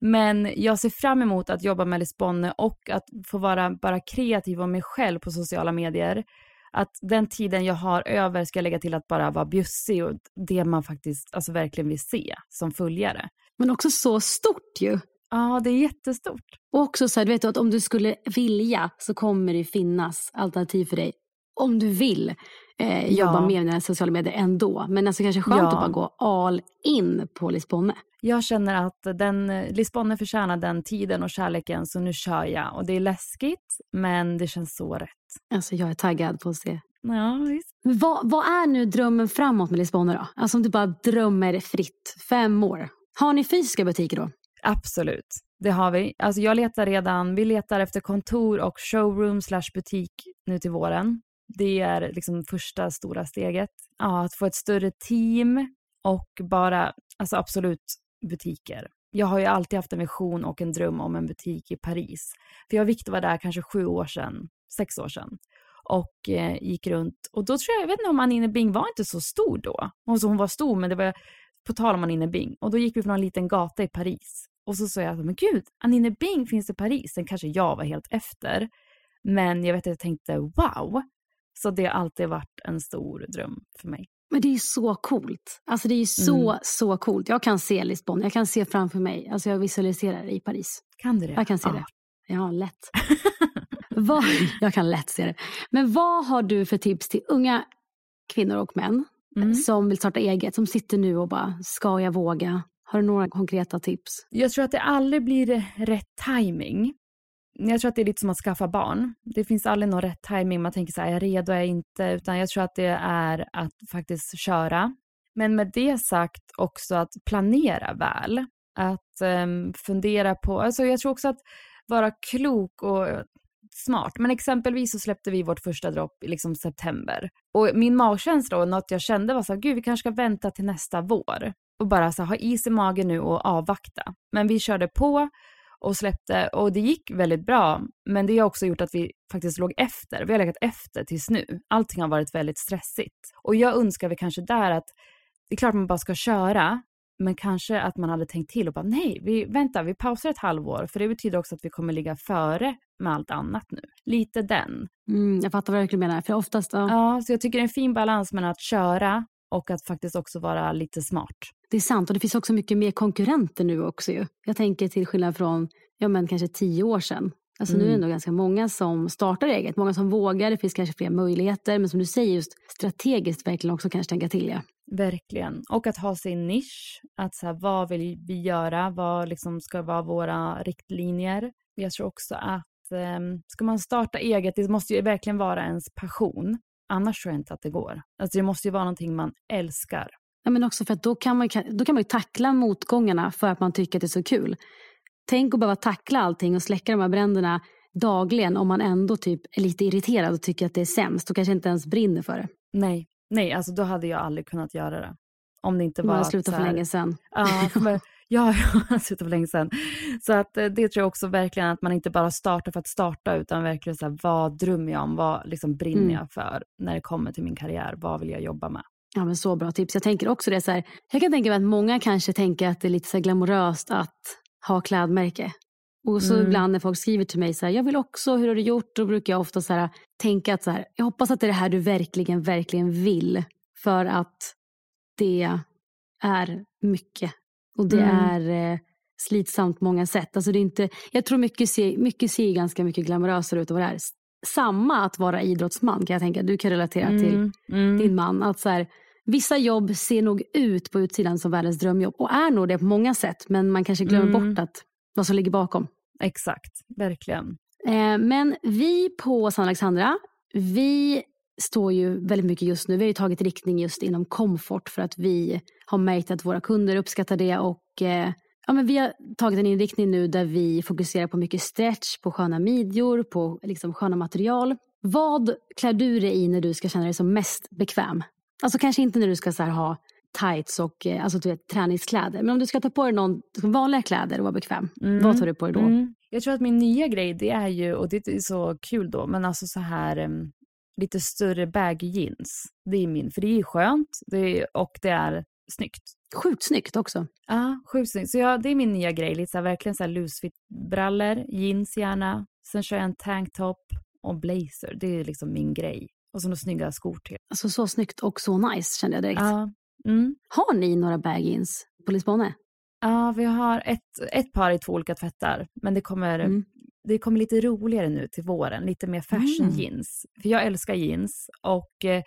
Men jag ser fram emot att jobba med Lisbonne och att få vara bara kreativ och mig själv på sociala medier att den tiden jag har över ska jag lägga till att bara vara bjussig och det man faktiskt alltså verkligen vill se som följare. Men också så stort ju. Ja, det är jättestort. Och också så här, du vet att om du skulle vilja så kommer det finnas alternativ för dig. Om du vill eh, jobba Ja. med dina sociala medier ändå. Men alltså kanske skönt Ja. att bara gå all in på Lisbonne. Jag känner att den, eh, Lisbonne förtjänar den tiden och kärleken så nu kör jag. Och det är läskigt men det känns så rätt. Alltså jag är taggad på att se. Ja, visst. Vad, vad är nu drömmen framåt med Lisbonne då? Alltså om du bara drömmer fritt. Fem år. Har ni fysiska butiker då? Absolut. det har vi. Alltså jag letar redan, vi letar efter kontor och showroom slash butik nu till våren. Det är liksom första stora steget. Ja, att få ett större team och bara, alltså absolut butiker. Jag har ju alltid haft en vision och en dröm om en butik i Paris. För jag och Victor var där kanske sju år sedan, sex år sedan och eh, gick runt. Och då tror jag, jag vet inte om Anine Bing var inte så stor då. Alltså hon var stor men det var på tal om Anine Bing. Och då gick vi från en liten gata i Paris. Och så sa jag, men gud, Anine Bing finns i Paris. Sen kanske jag var helt efter. Men jag vet att jag tänkte wow. Så det har alltid varit en stor dröm för mig. Men det är så coolt. Alltså det är så, mm. så coolt. Jag kan se Lisbon, jag kan se framför mig. Alltså jag visualiserar i Paris. Kan du det? Jag kan se ja. det. Ja, lätt. vad, jag kan lätt se det. Men vad har du för tips till unga kvinnor och män mm. som vill starta eget, som sitter nu och bara, ska jag våga? Har du några konkreta tips? Jag tror att det aldrig blir rätt timing. Jag tror att det är lite som att skaffa barn. Det finns aldrig någon rätt timing. Man tänker så här, är jag redo, är jag inte? Utan jag tror att det är att faktiskt köra. Men med det sagt också att planera väl. Att um, fundera på, alltså jag tror också att vara klok och smart. Men exempelvis så släppte vi vårt första dropp i liksom september. Och min magkänsla och något jag kände var så här, gud vi kanske ska vänta till nästa vår. Och bara så här, ha is i magen nu och avvakta. Men vi körde på och släppte och det gick väldigt bra. Men det har också gjort att vi faktiskt låg efter. Vi har legat efter tills nu. Allting har varit väldigt stressigt. Och jag önskar vi kanske där att det är klart man bara ska köra, men kanske att man hade tänkt till och bara nej, vi, vänta, vi pausar ett halvår för det betyder också att vi kommer ligga före med allt annat nu. Lite den. Mm, jag fattar vad du menar. För oftast, ja. ja, så jag tycker det är en fin balans mellan att köra och att faktiskt också vara lite smart. Det är sant och det finns också mycket mer konkurrenter nu också ju. Jag tänker till skillnad från ja, men kanske tio år sedan. Alltså mm. nu är det mm. ändå ganska många som startar eget, många som vågar, det finns kanske fler möjligheter. Men som du säger, just strategiskt verkligen också kanske tänka till. Ja. Verkligen. Och att ha sin nisch. Att så här, vad vill vi göra? Vad liksom ska vara våra riktlinjer? Jag tror också att eh, ska man starta eget, det måste ju verkligen vara ens passion. Annars tror jag inte att det går. Alltså det måste ju vara någonting man älskar. Ja, men också för att då kan, man, då kan man ju tackla motgångarna för att man tycker att det är så kul. Tänk att behöva tackla allting och släcka de här bränderna dagligen om man ändå typ är lite irriterad och tycker att det är sämst och kanske inte ens brinner för det. Nej, nej, alltså då hade jag aldrig kunnat göra det. Om det inte var... Man hade slutat för länge sedan. Ja, men, ja, jag har slutat för länge sedan. Så att, eh, det tror jag också verkligen att man inte bara startar för att starta utan verkligen så här, vad drömmer jag om? Vad liksom brinner mm. jag för när det kommer till min karriär? Vad vill jag jobba med? Ja, men så bra tips. Jag tänker också det så här, jag kan tänka mig att många kanske tänker att det är lite så glamoröst att ha klädmärke. Och så mm. ibland när folk skriver till mig så här, jag vill också, hur har du gjort? Då brukar jag ofta så här, tänka att så här, jag hoppas att det är det här du verkligen, verkligen vill. För att det är mycket. Och det mm. är eh, slitsamt på många sätt. Alltså det är inte, jag tror mycket ser, mycket ser ganska mycket glamorösare ut än vad det är. Samma att vara idrottsman kan jag tänka. Du kan relatera mm. till mm. din man. Att så här, Vissa jobb ser nog ut på utsidan som världens drömjobb och är nog det på många sätt. Men man kanske glömmer mm. bort att, vad som ligger bakom. Exakt, verkligen. Eh, men vi på Sanna Alexandra, vi står ju väldigt mycket just nu. Vi har ju tagit riktning just inom komfort för att vi har märkt att våra kunder uppskattar det och eh, ja, men vi har tagit en inriktning nu där vi fokuserar på mycket stretch, på sköna midjor, på liksom sköna material. Vad klär du dig i när du ska känna dig som mest bekväm? Alltså kanske inte när du ska så ha tights och eh, alltså, du vet, träningskläder. Men om du ska ta på dig någon, vanliga kläder och vara bekväm, mm. vad tar du på dig då? Mm. Jag tror att min nya grej det är ju, och det är så kul då, men alltså så här um, lite större baggy jeans. Det är min, för det är skönt det är, och det är snyggt. Sjukt snyggt också. Ja, sjukt snyggt. Så ja, det är min nya grej. Lite så här, verkligen så här loose brallor jeans gärna. Sen kör jag en tanktop och blazer. Det är liksom min grej. Och så några snygga skor till. Alltså så snyggt och så nice kände jag direkt. Ja. Mm. Har ni några bag-ins på Lisbonne? Ja, vi har ett, ett par i två olika tvättar. Men det kommer, mm. Det kommer lite roligare nu till våren. Lite mer fashion mm. jeans. För jag älskar jeans. Och eh,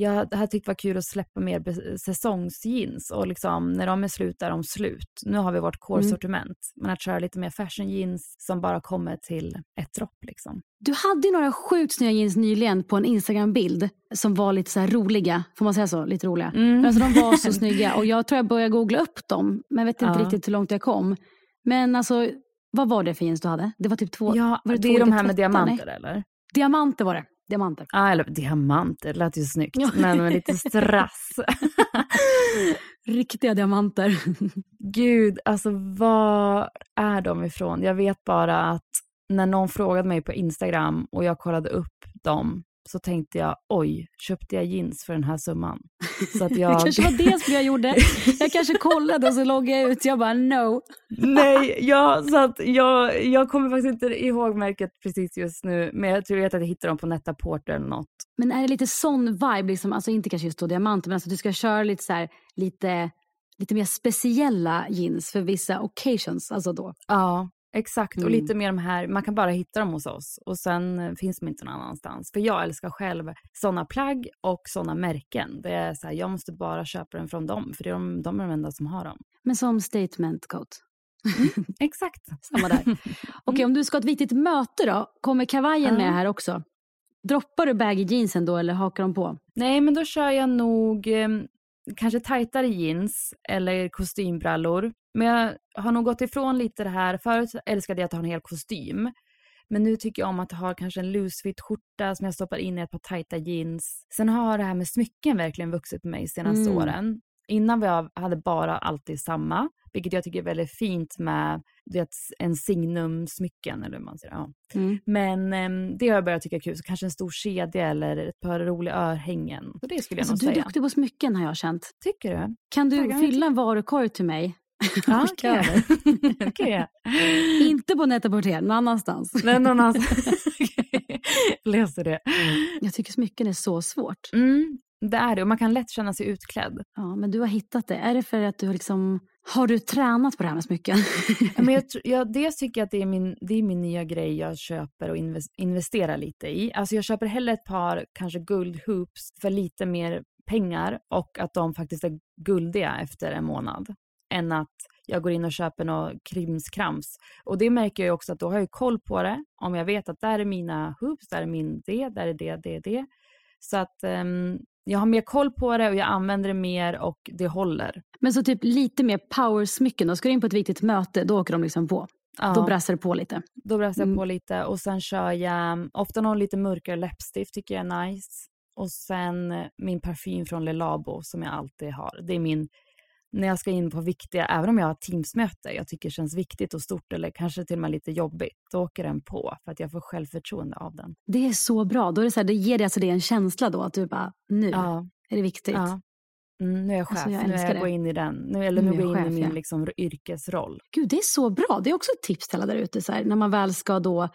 jag hade tyckt det var kul att släppa mer säsongsjeans och liksom när de är slut är de slut. Nu har vi vårt core-sortiment, mm. men att köra lite mer fashion jeans som bara kommer till ett dropp liksom. Du hade några sjukt snygga jeans nyligen på en Instagram-bild som var lite så roliga, får man säga så? Lite roliga. Mm. Alltså, de var så snygga och jag tror jag började googla upp dem, men vet inte ja. riktigt hur långt jag kom. Men alltså, Vad var det för jeans du hade? Det var typ två... Ja, var det, två är de här med diamanter Nej. eller? Diamanter var det. Diamanter. Ja, eller diamanter, det lät ju snyggt. Ja. Men med lite strass. Riktiga diamanter. Gud, alltså var är de ifrån? Jag vet bara att när någon frågade mig på Instagram och jag kollade upp dem så tänkte jag oj, köpte jag jeans för den här summan? Så att Det jag... kanske var det som jag gjorde. Jag kanske kollade och så loggade jag ut. Jag bara no. Nej, ja, så att jag, jag kommer faktiskt inte ihåg märket precis just nu, men jag tror att jag hittade dem på Net-A-Porter eller något. Men är det lite sån vibe, liksom, alltså inte kanske just då diamanter, men alltså du ska köra lite så här, lite, lite mer speciella jeans för vissa occasions, alltså då. Ja, exakt. Och Mm. lite mer de här, man kan bara hitta dem hos oss och sen eh, finns de inte någon annanstans. För jag älskar själv sådana plagg och sådana märken. Det är så här, jag måste bara köpa den från dem, för det är de, de är de enda som har dem. Men som statement coat. Exakt. Samma där. Okej, om du ska ha ett viktigt möte då, kommer kavajen Ja. med här också? Droppar du baggy jeansen då eller hakar de på? Nej, men då kör jag nog eh, kanske tajtare jeans eller kostymbrallor. Men jag har nog gått ifrån lite det här. Förut älskade jag att ha en hel kostym. Men nu tycker jag om att ha kanske en loose fit skjorta som jag stoppar in i ett par tajta jeans. Sen har det här med smycken verkligen vuxit på mig de senaste Mm. åren. Innan jag hade bara alltid samma, vilket jag tycker är väldigt fint med vet, en signumsmycken eller hur man säger. Ja. Mm. Men ehm, det har jag börjat tycka är kul. Så kanske en stor kedja eller ett par roliga örhängen. Så det skulle jag Alltså, nog du är säga. duktig på smycken har jag känt. Tycker du? Kan du Taggar fylla en varukorg till mig? Ja, Skicka kan jag. Det kan jag. Inte på Net-A-Porter, någon annanstans. Men någon annan löser det. Jag tycker smycken är så svårt. Mm, det är det och man kan lätt känna sig utklädd. Ja, men du har hittat det. Är det för att du har liksom... Har du tränat på det här med smycken? Men jag, jag, dels tycker jag att det är, min, det är min nya grej jag köper och inves- investerar lite i. Alltså jag köper hellre ett par kanske guldhoops för lite mer pengar och att de faktiskt är guldiga efter en månad. Än att jag går in och köper något krimskrams. Och det märker jag också att då har jag koll på det. Om jag vet att där är mina hoops, där är min det, där är det, det, det. Så att ehm, jag har mer koll på det och jag använder det mer och det håller. Men så typ lite mer power-smycken. Då ska du in på ett viktigt möte, då åker de liksom på. Ja. Då brassar det på lite. Då brassar jag Mm. på lite och sen kör jag mm, ofta någon lite mörkare läppstift tycker jag är nice. Och sen min parfym från Le Labo som jag alltid har. Det är min, när jag ska in på viktiga, även om jag har teamsmöte, jag tycker känns viktigt och stort eller kanske till och med lite jobbigt, då åker den på för att jag får självförtroende av den. Det är så bra. Då är det, så här, det ger dig alltså det en känsla då att du bara, nu Ja, är det viktigt. ja. Mm, nu är jag chef, Alltså, jag nu är jag går in i den, nu, eller Nu nu går jag in i min ja. liksom, yrkesroll. Gud, det är så bra. Det är också ett tips till alla där ute. När man väl ska då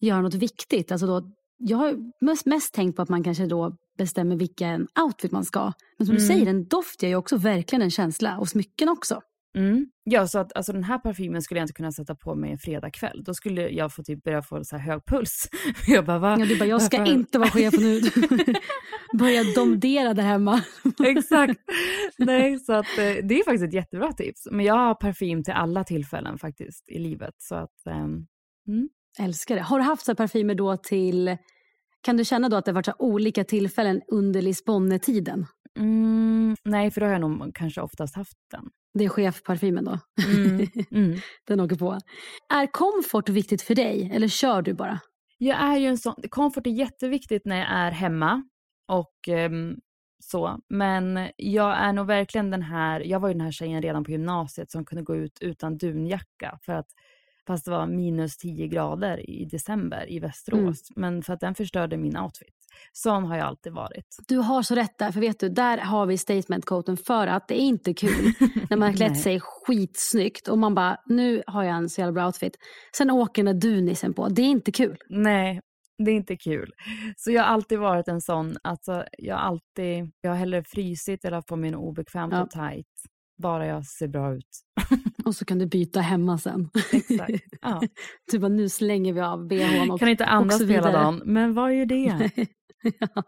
göra något viktigt. Alltså då, jag har mest, tänkt på att man kanske då bestämmer vilken outfit man ska. Men som du Mm. säger, en doft ger ju också verkligen en känsla. Och smycken också. Mm. Ja, så att alltså, den här parfymen skulle jag inte kunna sätta på mig en fredagkväll. Då skulle jag få typ börja få så här hög puls. jag bara, va? Ja, du bara, jag ska Varför- inte vara chef nu. Börja domdera där hemma. Exakt. Nej, så att eh, det är faktiskt ett jättebra tips. Men jag har parfym till alla tillfällen faktiskt i livet. Så att, ehm, Älskar det. Har du haft så parfymer då till... Kan du känna då att det har varit så olika tillfällen under Lisbonne-tiden? mm, nej, för då har jag nog kanske oftast haft den. Det är chefparfymen då. Mm, mm. Den åker på. Är komfort viktigt för dig eller kör du bara? Jag är ju en sån, komfort är jätteviktigt när jag är hemma och ehm, så. Men jag är nog verkligen den här, jag var ju den här tjejen redan på gymnasiet som kunde gå ut utan dunjacka för att fast det var minus 10 grader i december i Västerås. Men för att den förstörde min outfit. Sån har jag alltid varit. Du har så rätt där, för vet du, där har vi statementcoaten för att det är inte kul när man har klätt sig skitsnyggt och man bara, nu har jag en så jävla bra outfit. Sen åker den där dunisen på, det är inte kul. Nej, det är inte kul. Så jag har alltid varit en sån, alltså jag har alltid, jag har hellre frysit eller haft på mig något obekvämt Ja. och tajt. Bara jag ser bra ut. Och så kan du byta hemma sen. Exakt. Ja. du bara, nu slänger vi av bhn och Kan inte spela vidare. dagen, men vad gör det? ja.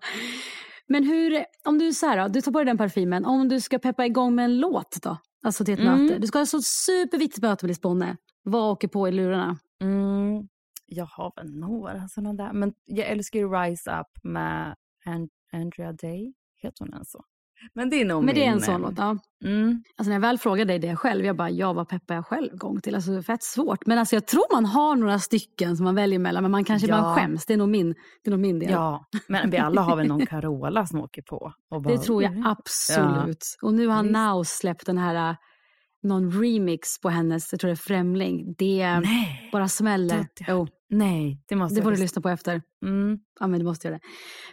Men hur, om du så här du tar på dig den parfymen, om du ska peppa igång med en låt då? Alltså till ett Mm. möte. Du ska ha ett så superviktigt möte med Lisbonne. Vad åker på i lurarna? Mm, jag har väl några sådana där. Men jag älskar ju Rise Up med An- Andrea Day. Heter hon ens så? Men det är nog Men det är en sån låt. Ja. Mm. Alltså när jag väl frågade dig det själv, jag bara, ja vad peppar jag själv gång till? Alltså fett svårt. Men alltså jag tror man har några stycken som man väljer mellan, men man kanske Ja. bara skäms. Det är nog min, det är nog min del. Ja, men vi alla har väl någon Carola som åker på. Bara, Det tror jag "Mm." absolut. Och nu har. Now släppt den här, äh, någon remix på hennes, jag tror det är Främling. Det Nej, bara smäller. Det- Jo, nej, det måste det får du lyssna- på efter. Mm. Ja, men du måste göra det.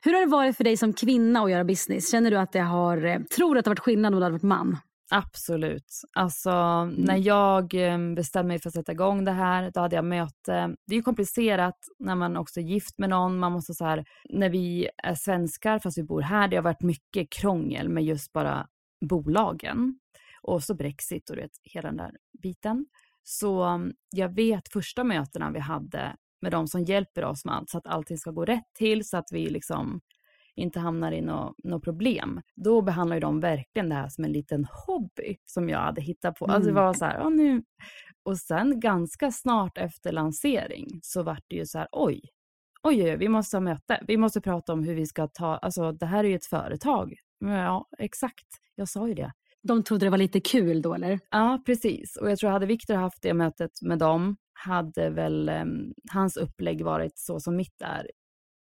Hur har det varit för dig som kvinna att göra business? Känner du att det har, eh, tror att det har varit skillnad om du hade varit man? Absolut. Alltså, Mm. när jag eh, bestämde mig för att sätta igång det här, då hade jag möte. Det är komplicerat när man också är gift med någon. Man måste så här, när vi är svenskar fast vi bor här, det har varit mycket krångel med just bara bolagen. Och så Brexit och du vet, hela den där biten. Så um, jag vet första mötena vi hade med de som hjälper oss med allt så att allting ska gå rätt till så att vi liksom inte hamnar i något nå problem. Då behandlar ju de verkligen det här som en liten hobby som jag hade hittat på. Alltså det Mm. var så här, nu. Och sen ganska snart efter lansering så vart det ju så här, oj, oj, oj, vi måste ha möte. Vi måste prata om hur vi ska ta, alltså det här är ju ett företag. Ja, exakt. Jag sa ju det. De trodde det var lite kul då eller? Ja, precis. Och jag tror hade Viktor haft det mötet med dem hade väl em, hans upplägg varit så som mitt är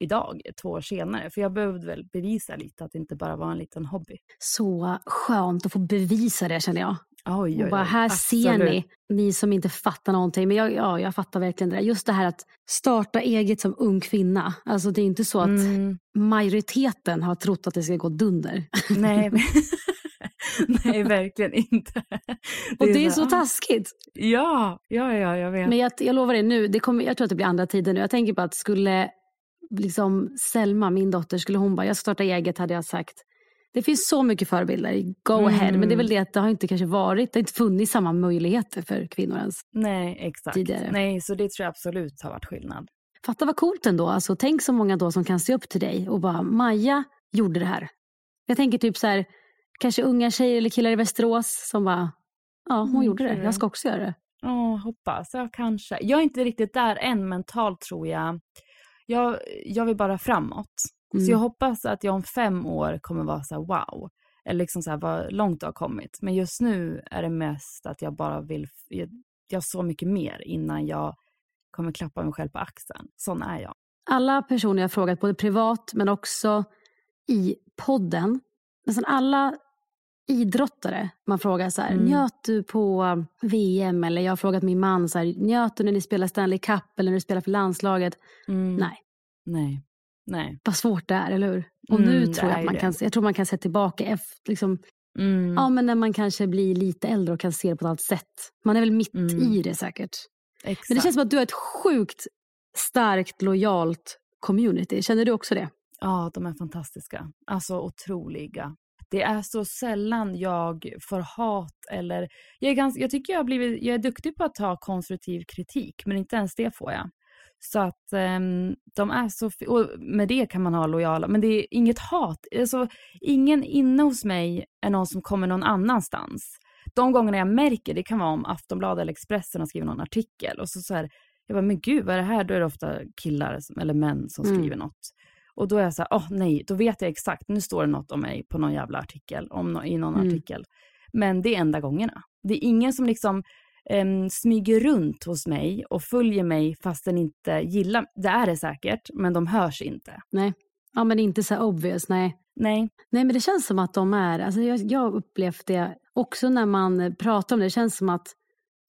idag, två år senare. För jag behövde väl bevisa lite att det inte bara var en liten hobby. Så skönt att få bevisa det känner jag. Oj, oj, Och bara, oj. här ser Absolut. ni, ni som inte fattar någonting. Men jag, ja, jag fattar verkligen det där. Just det här att starta eget som ung kvinna. Alltså det är inte så att Mm, majoriteten har trott att det ska gå dunder. nej, nej, verkligen inte. Och det är så så taskigt. Ja, ja, ja, jag vet. Men jag, jag lovar dig nu, det kommer, jag tror att det blir andra tider nu. Jag tänker på att skulle liksom Selma, min dotter, skulle hon bara, jag ska starta eget hade jag sagt. Det finns så mycket förebilder, go Mm. ahead. Men det är väl det att det har inte kanske varit, det har inte funnits samma möjligheter för kvinnor ens. Nej, exakt. tidigare. Nej, så det tror jag absolut har varit skillnad. Fatta vad coolt ändå. Alltså, tänk så många då som kan se upp till dig och bara, Maja gjorde det här. Jag tänker typ så här, kanske unga tjejer eller killar i Västerås som bara, ja hon Mm, gjorde det, jag ska också göra det. Ja, hoppas. Ja, kanske. Jag är inte riktigt där än mentalt tror jag. Jag, jag vill bara framåt. Mm. Så jag hoppas att jag om fem år kommer vara så här wow. Eller liksom så här vad långt det har kommit. Men just nu är det mest att jag bara vill, jag, jag har så mycket mer innan jag kommer klappa mig själv på axeln. Sån är jag. Alla personer jag har frågat, både privat men också i podden, nästan alla idrottare man frågar så här, Mm. njöt du på VM? Eller jag har frågat min man, så här, njöt du när ni spelar Stanley Cup eller när du spelar för landslaget? Mm. Nej. Nej. Nej. Vad svårt det är, eller hur? Och Mm, nu tror jag att man det. kan, jag tror man kan se tillbaka efter, liksom, Mm. ja, men när man kanske blir lite äldre och kan se det på ett annat sätt. Man är väl mitt Mm. i det säkert. Exakt. Men det känns som att du har ett sjukt starkt, lojalt community. Känner du också det? Ja, de är fantastiska. Alltså otroliga. Det är så sällan jag får hat eller... Jag, är ganska, jag tycker jag har blivit... Jag är duktig på att ta konstruktiv kritik, men inte ens det får jag. Så att ehm, de är så... Och med det kan man ha lojala, men det är inget hat. Alltså, ingen inne hos mig är någon som kommer någon annanstans. De gångerna jag märker, det kan vara om Aftonbladet eller Expressen har skrivit någon artikel och så, så här, jag bara, men gud, vad är det här? Då är det ofta killar eller män som Mm. skriver något. Och då är jag så här, åh nej, då vet jag exakt, nu står det något om mig på någon jävla artikel, om nå- i någon Mm. artikel. Men det är enda gångerna. Det är ingen som liksom em, smyger runt hos mig och följer mig fast den inte gillar, det är det säkert, men de hörs inte. Ja, men inte så obvious, nej. Nej, Nej, men det känns som att de är, alltså jag, jag upplevt det också när man pratar om det, det känns som att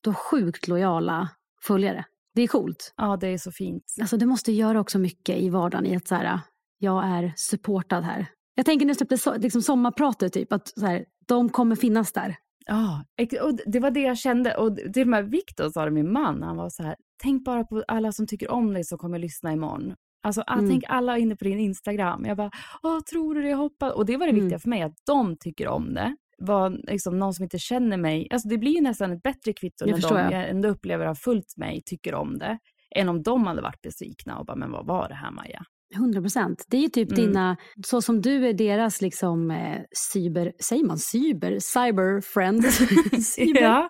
de har sjukt lojala följare. Det är coolt. ja det är så fint. Alltså det måste göra också mycket i vardagen i att så här, jag är supportad här. Jag tänker när jag släppte so- liksom sommarpratet, typ, att så här, de kommer finnas där. Ja, och det var det jag kände. Och till och med Viktor sa det, min man, han var så här, tänk bara på alla som tycker om dig som kommer lyssna imorgon. Alltså, ah, Mm. tänk alla inne på din Instagram. Jag bara, åh, tror du det? Jag hoppas. Och det var det Mm. viktiga för mig, att de tycker om det. Var liksom någon som inte känner mig, alltså det blir ju nästan ett bättre kvitto Det när de jag. jag ändå upplever har följt mig tycker om det. Än om de hade varit besvikna och bara, men vad var det här Maja? 100 procent. Det är ju typ Mm. dina, så som du är deras liksom eh, cyber, säger man cyber? Cyber friend? cyber. Ja,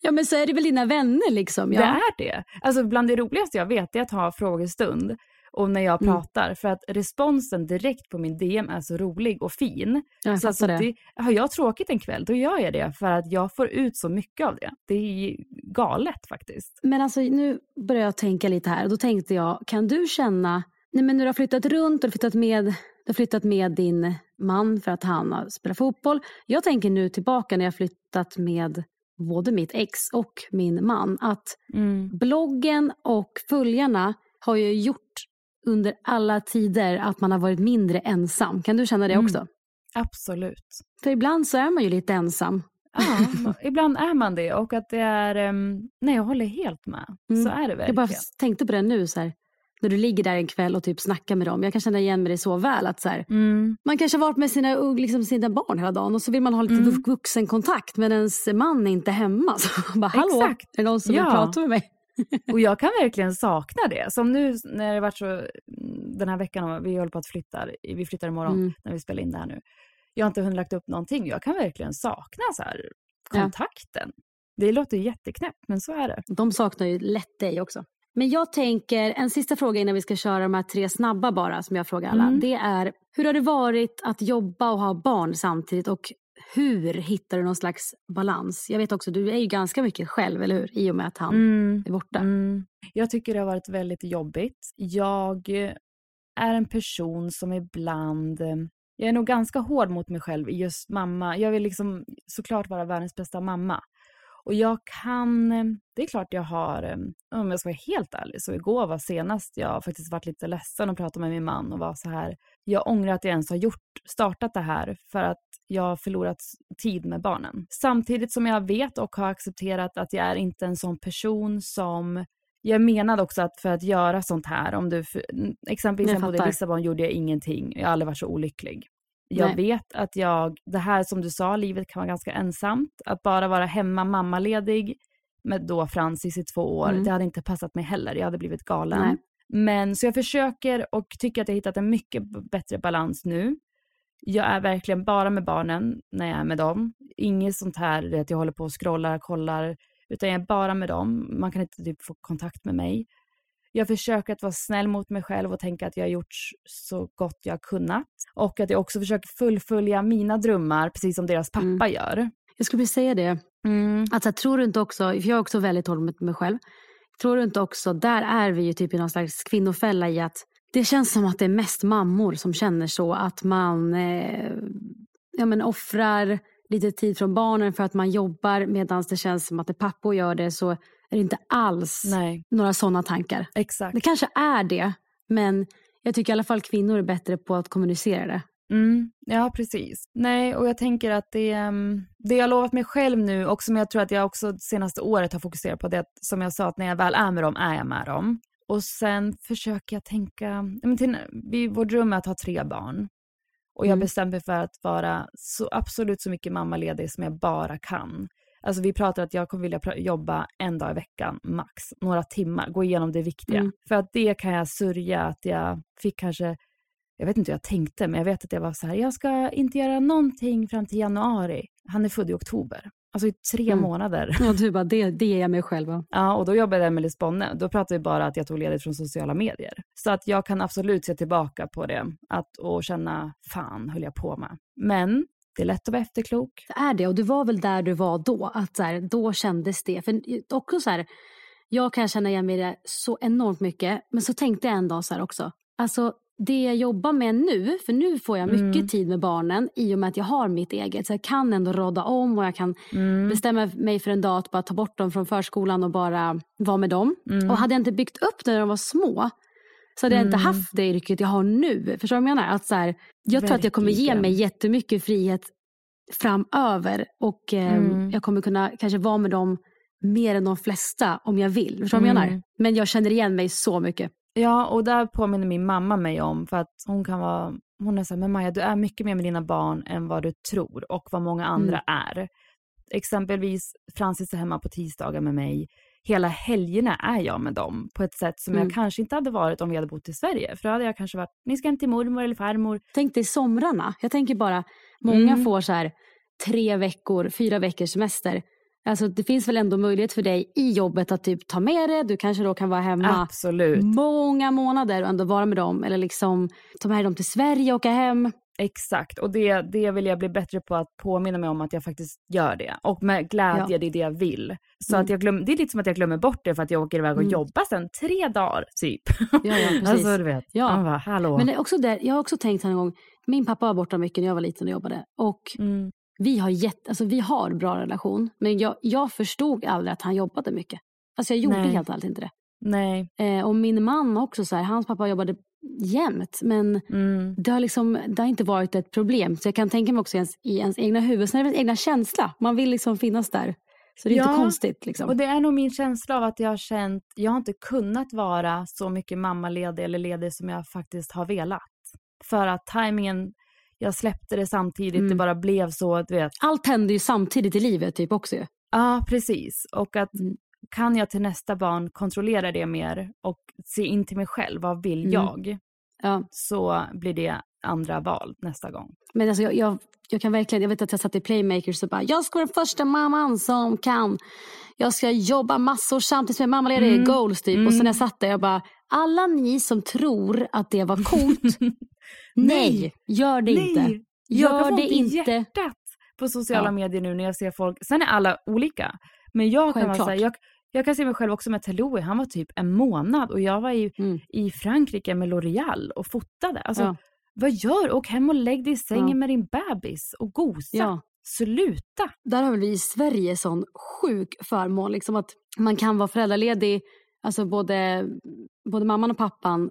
Ja men så är det väl dina vänner liksom. det Ja. är det. Alltså bland det roligaste jag vet är att ha frågestund och när jag Mm. pratar. För att responsen direkt på min DM är så rolig och fin. Jag Så fattar det. det, har jag tråkigt en kväll, då gör jag det för att jag får ut så mycket av det. Det är galet faktiskt. Men alltså nu börjar jag tänka lite här. Då tänkte jag, kan du känna, nej men när du har flyttat runt och flyttat med, du har flyttat med din man för att han har spelat fotboll. Jag tänker nu tillbaka när jag flyttat med både mitt ex och min man. Att bloggen och följarna har ju gjort under alla tider att man har varit mindre ensam. Kan du känna det Mm. också? Absolut. För ibland så är man ju lite ensam. Ja, ibland är man det och att det är, um, nej jag håller helt med. Mm. Så är det Jag verkligen. bara tänkte på det nu, så här, när du ligger där en kväll och typ snackar med dem. Jag kan känna igen mig det så väl. att så här, Mm. Man kanske har varit med sina, liksom, sina barn hela dagen och så vill man ha lite Mm. vux- vuxenkontakt men ens man är inte hemma. Så man bara, hallå, Exakt. är det någon som Ja. vill prata med mig? Och jag kan verkligen sakna det. Som nu när det varit så den här veckan, vi håller på att flytta, vi flyttar imorgon Mm. när vi spelar in det här nu. Jag har inte hunnit lagt upp någonting. Jag kan verkligen sakna så här Ja. kontakten. Det låter jätteknäppt, men så är det. De saknar ju lätt dig också. Men jag tänker, en sista fråga innan vi ska köra de här tre snabba bara som jag frågar alla. Mm. Det är, hur har det varit att jobba och ha barn samtidigt och hur hittar du någon slags balans? Jag vet också, du är ju ganska mycket själv, eller hur? I och med att han Mm. är borta. Mm. Jag tycker det har varit väldigt jobbigt. Jag är en person som ibland... Jag är nog ganska hård mot mig själv just mamma. Jag vill liksom såklart vara världens bästa mamma. Och jag kan... eh, Det är klart jag har... eh, Om jag ska vara helt ärlig, så igår var senast jag faktiskt varit lite ledsen och pratade med min man och var så här... Jag ångrar att jag ens har gjort, startat det här för att jag har förlorat tid med barnen. Samtidigt som jag vet och har accepterat att jag är inte en sån person som jag menade också att för att göra sånt här, om du, exempelvis när jag bodde i. Lissabon gjorde jag ingenting. Jag har aldrig varit så olycklig. Jag Nej. vet att jag, det här som du sa, livet kan vara ganska ensamt. Att bara vara hemma mammaledig med då Francis i två år, Mm. det hade inte passat mig heller. Jag hade blivit galen. Nej. Men så jag försöker och tycker att jag hittat en mycket bättre balans nu. Jag är verkligen bara med barnen när jag är med dem. Inget sånt här att jag håller på och scrollar, kollar, utan jag är bara med dem. Man kan inte typ få kontakt med mig. Jag försöker att vara snäll mot mig själv och tänka att jag har gjort så gott jag kunnat. Och att jag också försöker fullfölja mina drömmar, precis som deras pappa Mm. gör. Jag skulle vilja säga det. Alltså, tror du inte också, för jag är också väldigt hård mot mig själv. Tror du inte också, där är vi ju typ i någon slags kvinnofälla i att det känns som att det är mest mammor som känner så att man eh, ja, men offrar lite tid från barnen för att man jobbar medan det känns som att när pappor gör det så är det inte alls Nej, några sådana tankar. exakt. Det kanske är det, men jag tycker i alla fall kvinnor är bättre på att kommunicera det. Mm, ja, precis. Nej, och jag tänker att det, ehm, det jag har lovat mig själv nu och som jag tror att jag också senaste året har fokuserat på det, att, som jag sa, att när jag väl är med dem är jag med dem. Och sen försöker jag tänka, men till, vi, vår dröm är att ha tre barn. Och jag Mm. bestämde mig för att vara så absolut så mycket mammaledig som jag bara kan. Alltså vi pratar att jag kommer vilja jobba en dag i veckan, max. Några timmar, gå igenom det viktiga. Mm. För att det kan jag sörja att jag fick kanske jag vet inte hur jag tänkte, men jag vet att jag var så här, jag ska inte göra någonting fram till januari. Han är född i oktober. Alltså i tre Mm. månader. Och du bara, det, det ger jag mig själv. va? Ja, och då jobbade jag med Liz Bonne. Då pratade vi bara att jag tog ledigt från sociala medier. Så att jag kan absolut se tillbaka på det att, och känna, fan höll jag på med. Men det är lätt att vara efterklok. Det är det och du var väl där du var då. Att så här, då kändes det. För också så här, jag kan känna igen mig i det så enormt mycket. Men så tänkte jag en dag så här också. Alltså det jag jobbar med nu, för nu får jag mycket Mm. tid med barnen i och med att jag har mitt eget. Så jag kan ändå råda om och jag kan Mm. bestämma mig för en dag att bara ta bort dem från förskolan och bara vara med dem. Mm. Och hade jag inte byggt upp det när de var små så hade jag inte Mm. haft det yrket jag har nu. Förstår du vad jag menar? Att så här, jag tror att jag kommer ge mig jättemycket frihet framöver och eh, Mm. jag kommer kunna kanske vara med dem mer än de flesta om jag vill. Förstår du vad jag Mm. menar? Men jag känner igen mig så mycket. Ja, och där påminner min mamma mig om, för att hon kan vara, hon är så här, men Maja, du är mycket mer med dina barn än vad du tror och vad många andra är. Exempelvis Francis är hemma på tisdagar med mig. Hela helgerna är jag med dem på ett sätt som Mm. jag kanske inte hade varit om vi hade bott i Sverige. För då hade jag kanske varit, ni ska hem till mormor eller farmor. Tänk dig somrarna. Jag tänker bara, många Mm. får så här tre veckor, fyra veckors semester. Alltså, det finns väl ändå möjlighet för dig i jobbet att typ ta med det. Du kanske då kan vara hemma Absolut. många månader och ändå vara med dem. Eller liksom ta med dem till Sverige och åka hem. Exakt, och det, det vill jag bli bättre på att påminna mig om att jag faktiskt gör det. Och med glädje, Ja. det är det jag vill. Så Mm. att jag glöm, det är lite som att jag glömmer bort det för att jag åker iväg och Mm. jobbar sen tre dagar typ. Ja, ja, precis. alltså du vet, Ja. man bara hallå. Men också där, jag har också tänkt en gång, min pappa var borta mycket när jag var liten och jobbade. Och mm. vi har, jätte, alltså, vi har bra relation. Men jag, jag förstod aldrig att han jobbade mycket. Alltså jag gjorde Nej. helt ärligt inte det. Nej. Eh, och min man också, så här, hans pappa jobbade jämt. Men Mm. det har, liksom, det har inte varit ett problem. Så jag kan tänka mig också i ens, i ens egna huvud. Sen är det ens egna känsla. Man vill liksom finnas där. Så det är Ja, inte konstigt. Liksom. Och det är nog min känsla av att jag har känt, jag har inte kunnat vara så mycket mammaledig eller ledig som jag faktiskt har velat. För att tajmingen, jag släppte det samtidigt, Mm. det bara blev så, du vet. Allt händer ju samtidigt i livet typ också. Ja, precis. Och att Mm. Kan jag till nästa barn kontrollera det mer och se in till mig själv, vad vill Mm. jag? Ja. Så blir det andra val nästa gång. Men alltså jag, jag, jag kan verkligen, jag vet att jag satt i Playmakers och bara, jag ska vara den första mamman som kan, jag ska jobba massor samtidigt som jag är mammaledig, Mm. goals typ. Och Mm. sen när jag satt där, jag bara, alla ni som tror att det var coolt, nej, gör det inte. Jag kan Gör få det inte. hjärtat på sociala Ja. medier nu när jag ser folk. Sen är alla olika. Men jag kan, vara här, jag, jag kan se mig själv också med Teloui. Han var typ en månad och jag var i, Mm. i Frankrike med L'Oreal och fotade. Alltså, Ja. Vad gör Åk hem och lägg dig i sängen Ja. med din bebis och gosa. Ja. Sluta! Där har vi i Sverige sån sjuk förmån, liksom att man kan vara föräldraledig, alltså både, både mamman och pappan,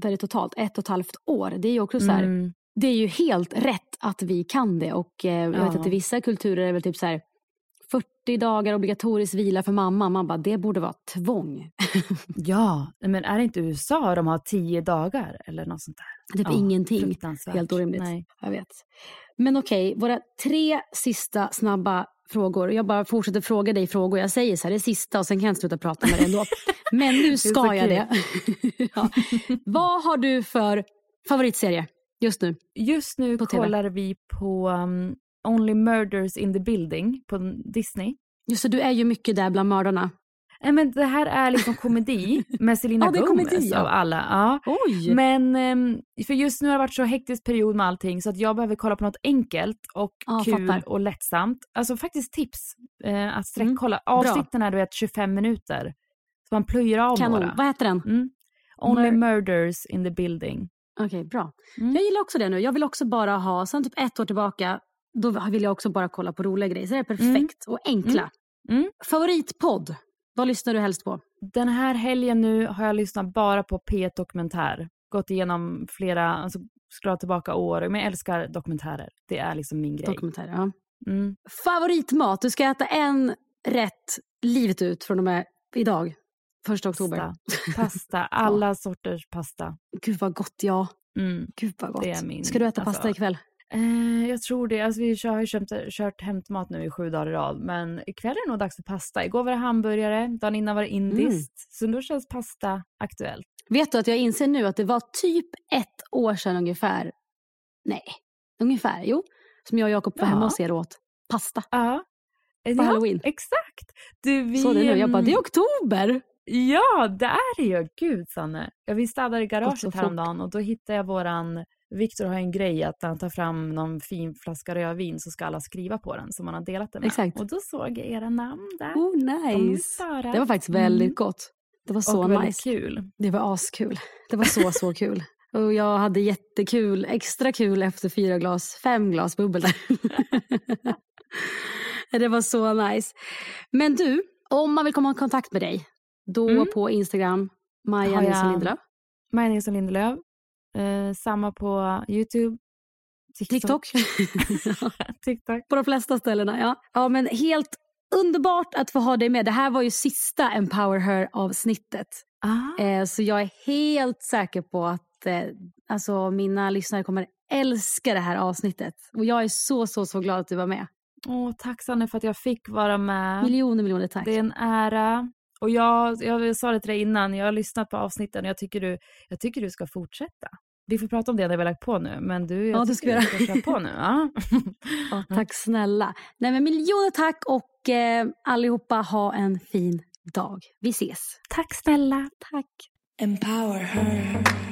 väldigt totalt ett och ett halvt år. Det är ju också så här, Mm. det är ju helt rätt att vi kan det. Och eh, jag vet Ja. att i vissa kulturer är det väl typ så här 40 dagar obligatorisk vila för mamma. Man bara, det borde vara tvång. Ja, men är det inte USA de har tio dagar eller något sånt där? Typ Ja, ingenting. Helt orimligt. Nej. Jag vet. Men okej, våra tre sista snabba frågor. Jag bara fortsätter fråga dig frågor. Jag säger så här, det är sista och sen kan jag inte sluta prata med dig ändå. Men nu ska jag det. ja. Vad har du för favoritserie just nu? Just nu På TV. kollar vi på um, Only Murders in the Building på Disney. Just det, du är ju mycket där bland mördarna. Nej, men det här är liksom komedi med Selena är Gomez komedi, ja. av alla. Ja. Oj! Men ehm, för just nu har det varit så hektisk period med allting så att jag behöver kolla på något enkelt och Ja, kul fattar. och lättsamt. Alltså faktiskt tips eh, att Mm, sträckkolla. Avsnitten är du vet 25 minuter. Så man plöjer av Kanon. några. Vad heter den? Mm. Only Mur- Murders in the Building. Okej, bra. Mm. Jag gillar också det nu. Jag vill också bara ha, sen typ ett år tillbaka, då vill jag också bara kolla på roliga grejer. Så det är perfekt och enkla. Mm. Mm. Favoritpodd? Vad lyssnar du helst på? Den här helgen nu har jag lyssnat bara på P1 Dokumentär. Gått igenom flera, alltså scrollat tillbaka år. Men jag älskar dokumentärer. Det är liksom min grej. Dokumentärer. Ja. Mm. Favoritmat? Du ska äta en rätt livet ut från och med idag. Första oktober. Pasta. Pasta. Alla sorters pasta. Gud vad gott ja. Mm. Gud vad gott. Det är min- ska du äta alltså- pasta ikväll? Eh, jag tror det. Alltså, vi har ju köpt, kört hämtmat nu i sju dagar i rad. Men ikväll är det nog dags för pasta. Igår var det hamburgare, dagen innan var det indiskt. Så då känns pasta aktuellt. Vet du att jag inser nu att det var typ ett år sedan ungefär. Nej, ungefär. Jo. Som jag och Jakob var Ja. hemma hos er åt pasta Ja. på halloween. Exakt. Du, vi, Så det nu. Jag bara, det är oktober. Ja, det är det ju. Gud, Sanne. Ja, vi städade garaget häromdagen och då hittade jag våran... Viktor har en grej att när han tar fram någon fin flaska rödvin så ska alla skriva på den som man har delat det med. Exakt. Och då såg jag era namn där. Oh De nice. Sara. Det var faktiskt väldigt Mm. gott. Det var så och väldigt nice. kul. Det var askul. Det var så, så kul. Och jag hade jättekul, extra kul efter fyra glas, fem glas bubbel där. det var så nice. Men du, om man vill komma i kontakt med dig, då Mm. på Instagram, Maja Nilsson Lindelöf. Maja Nilsson Lindelöf. Eh, samma på Youtube. TikTok. TikTok. på de flesta ställena, ja. Ja, men helt underbart att få ha dig med. Det här var ju sista Empower Her-avsnittet. Ah. Eh, så jag är helt säker på att eh, alltså, mina lyssnare kommer älska det här avsnittet. Och jag är så, så, så glad att du var med. Åh, tack Sanne för att jag fick vara med. Miljoner, miljoner tack. Det är en ära. Och jag, jag sa det till dig innan, jag har lyssnat på avsnitten och jag tycker du, jag tycker du ska fortsätta. Vi får prata om det när vi har lagt på nu, men du, jag Ja, det tycker ska vi du ska köra på nu. Ja. Ja, tack snälla. Nej, men miljoner tack och Och eh, allihopa ha en fin dag. Vi ses. Tack snälla. Tack. Empower her.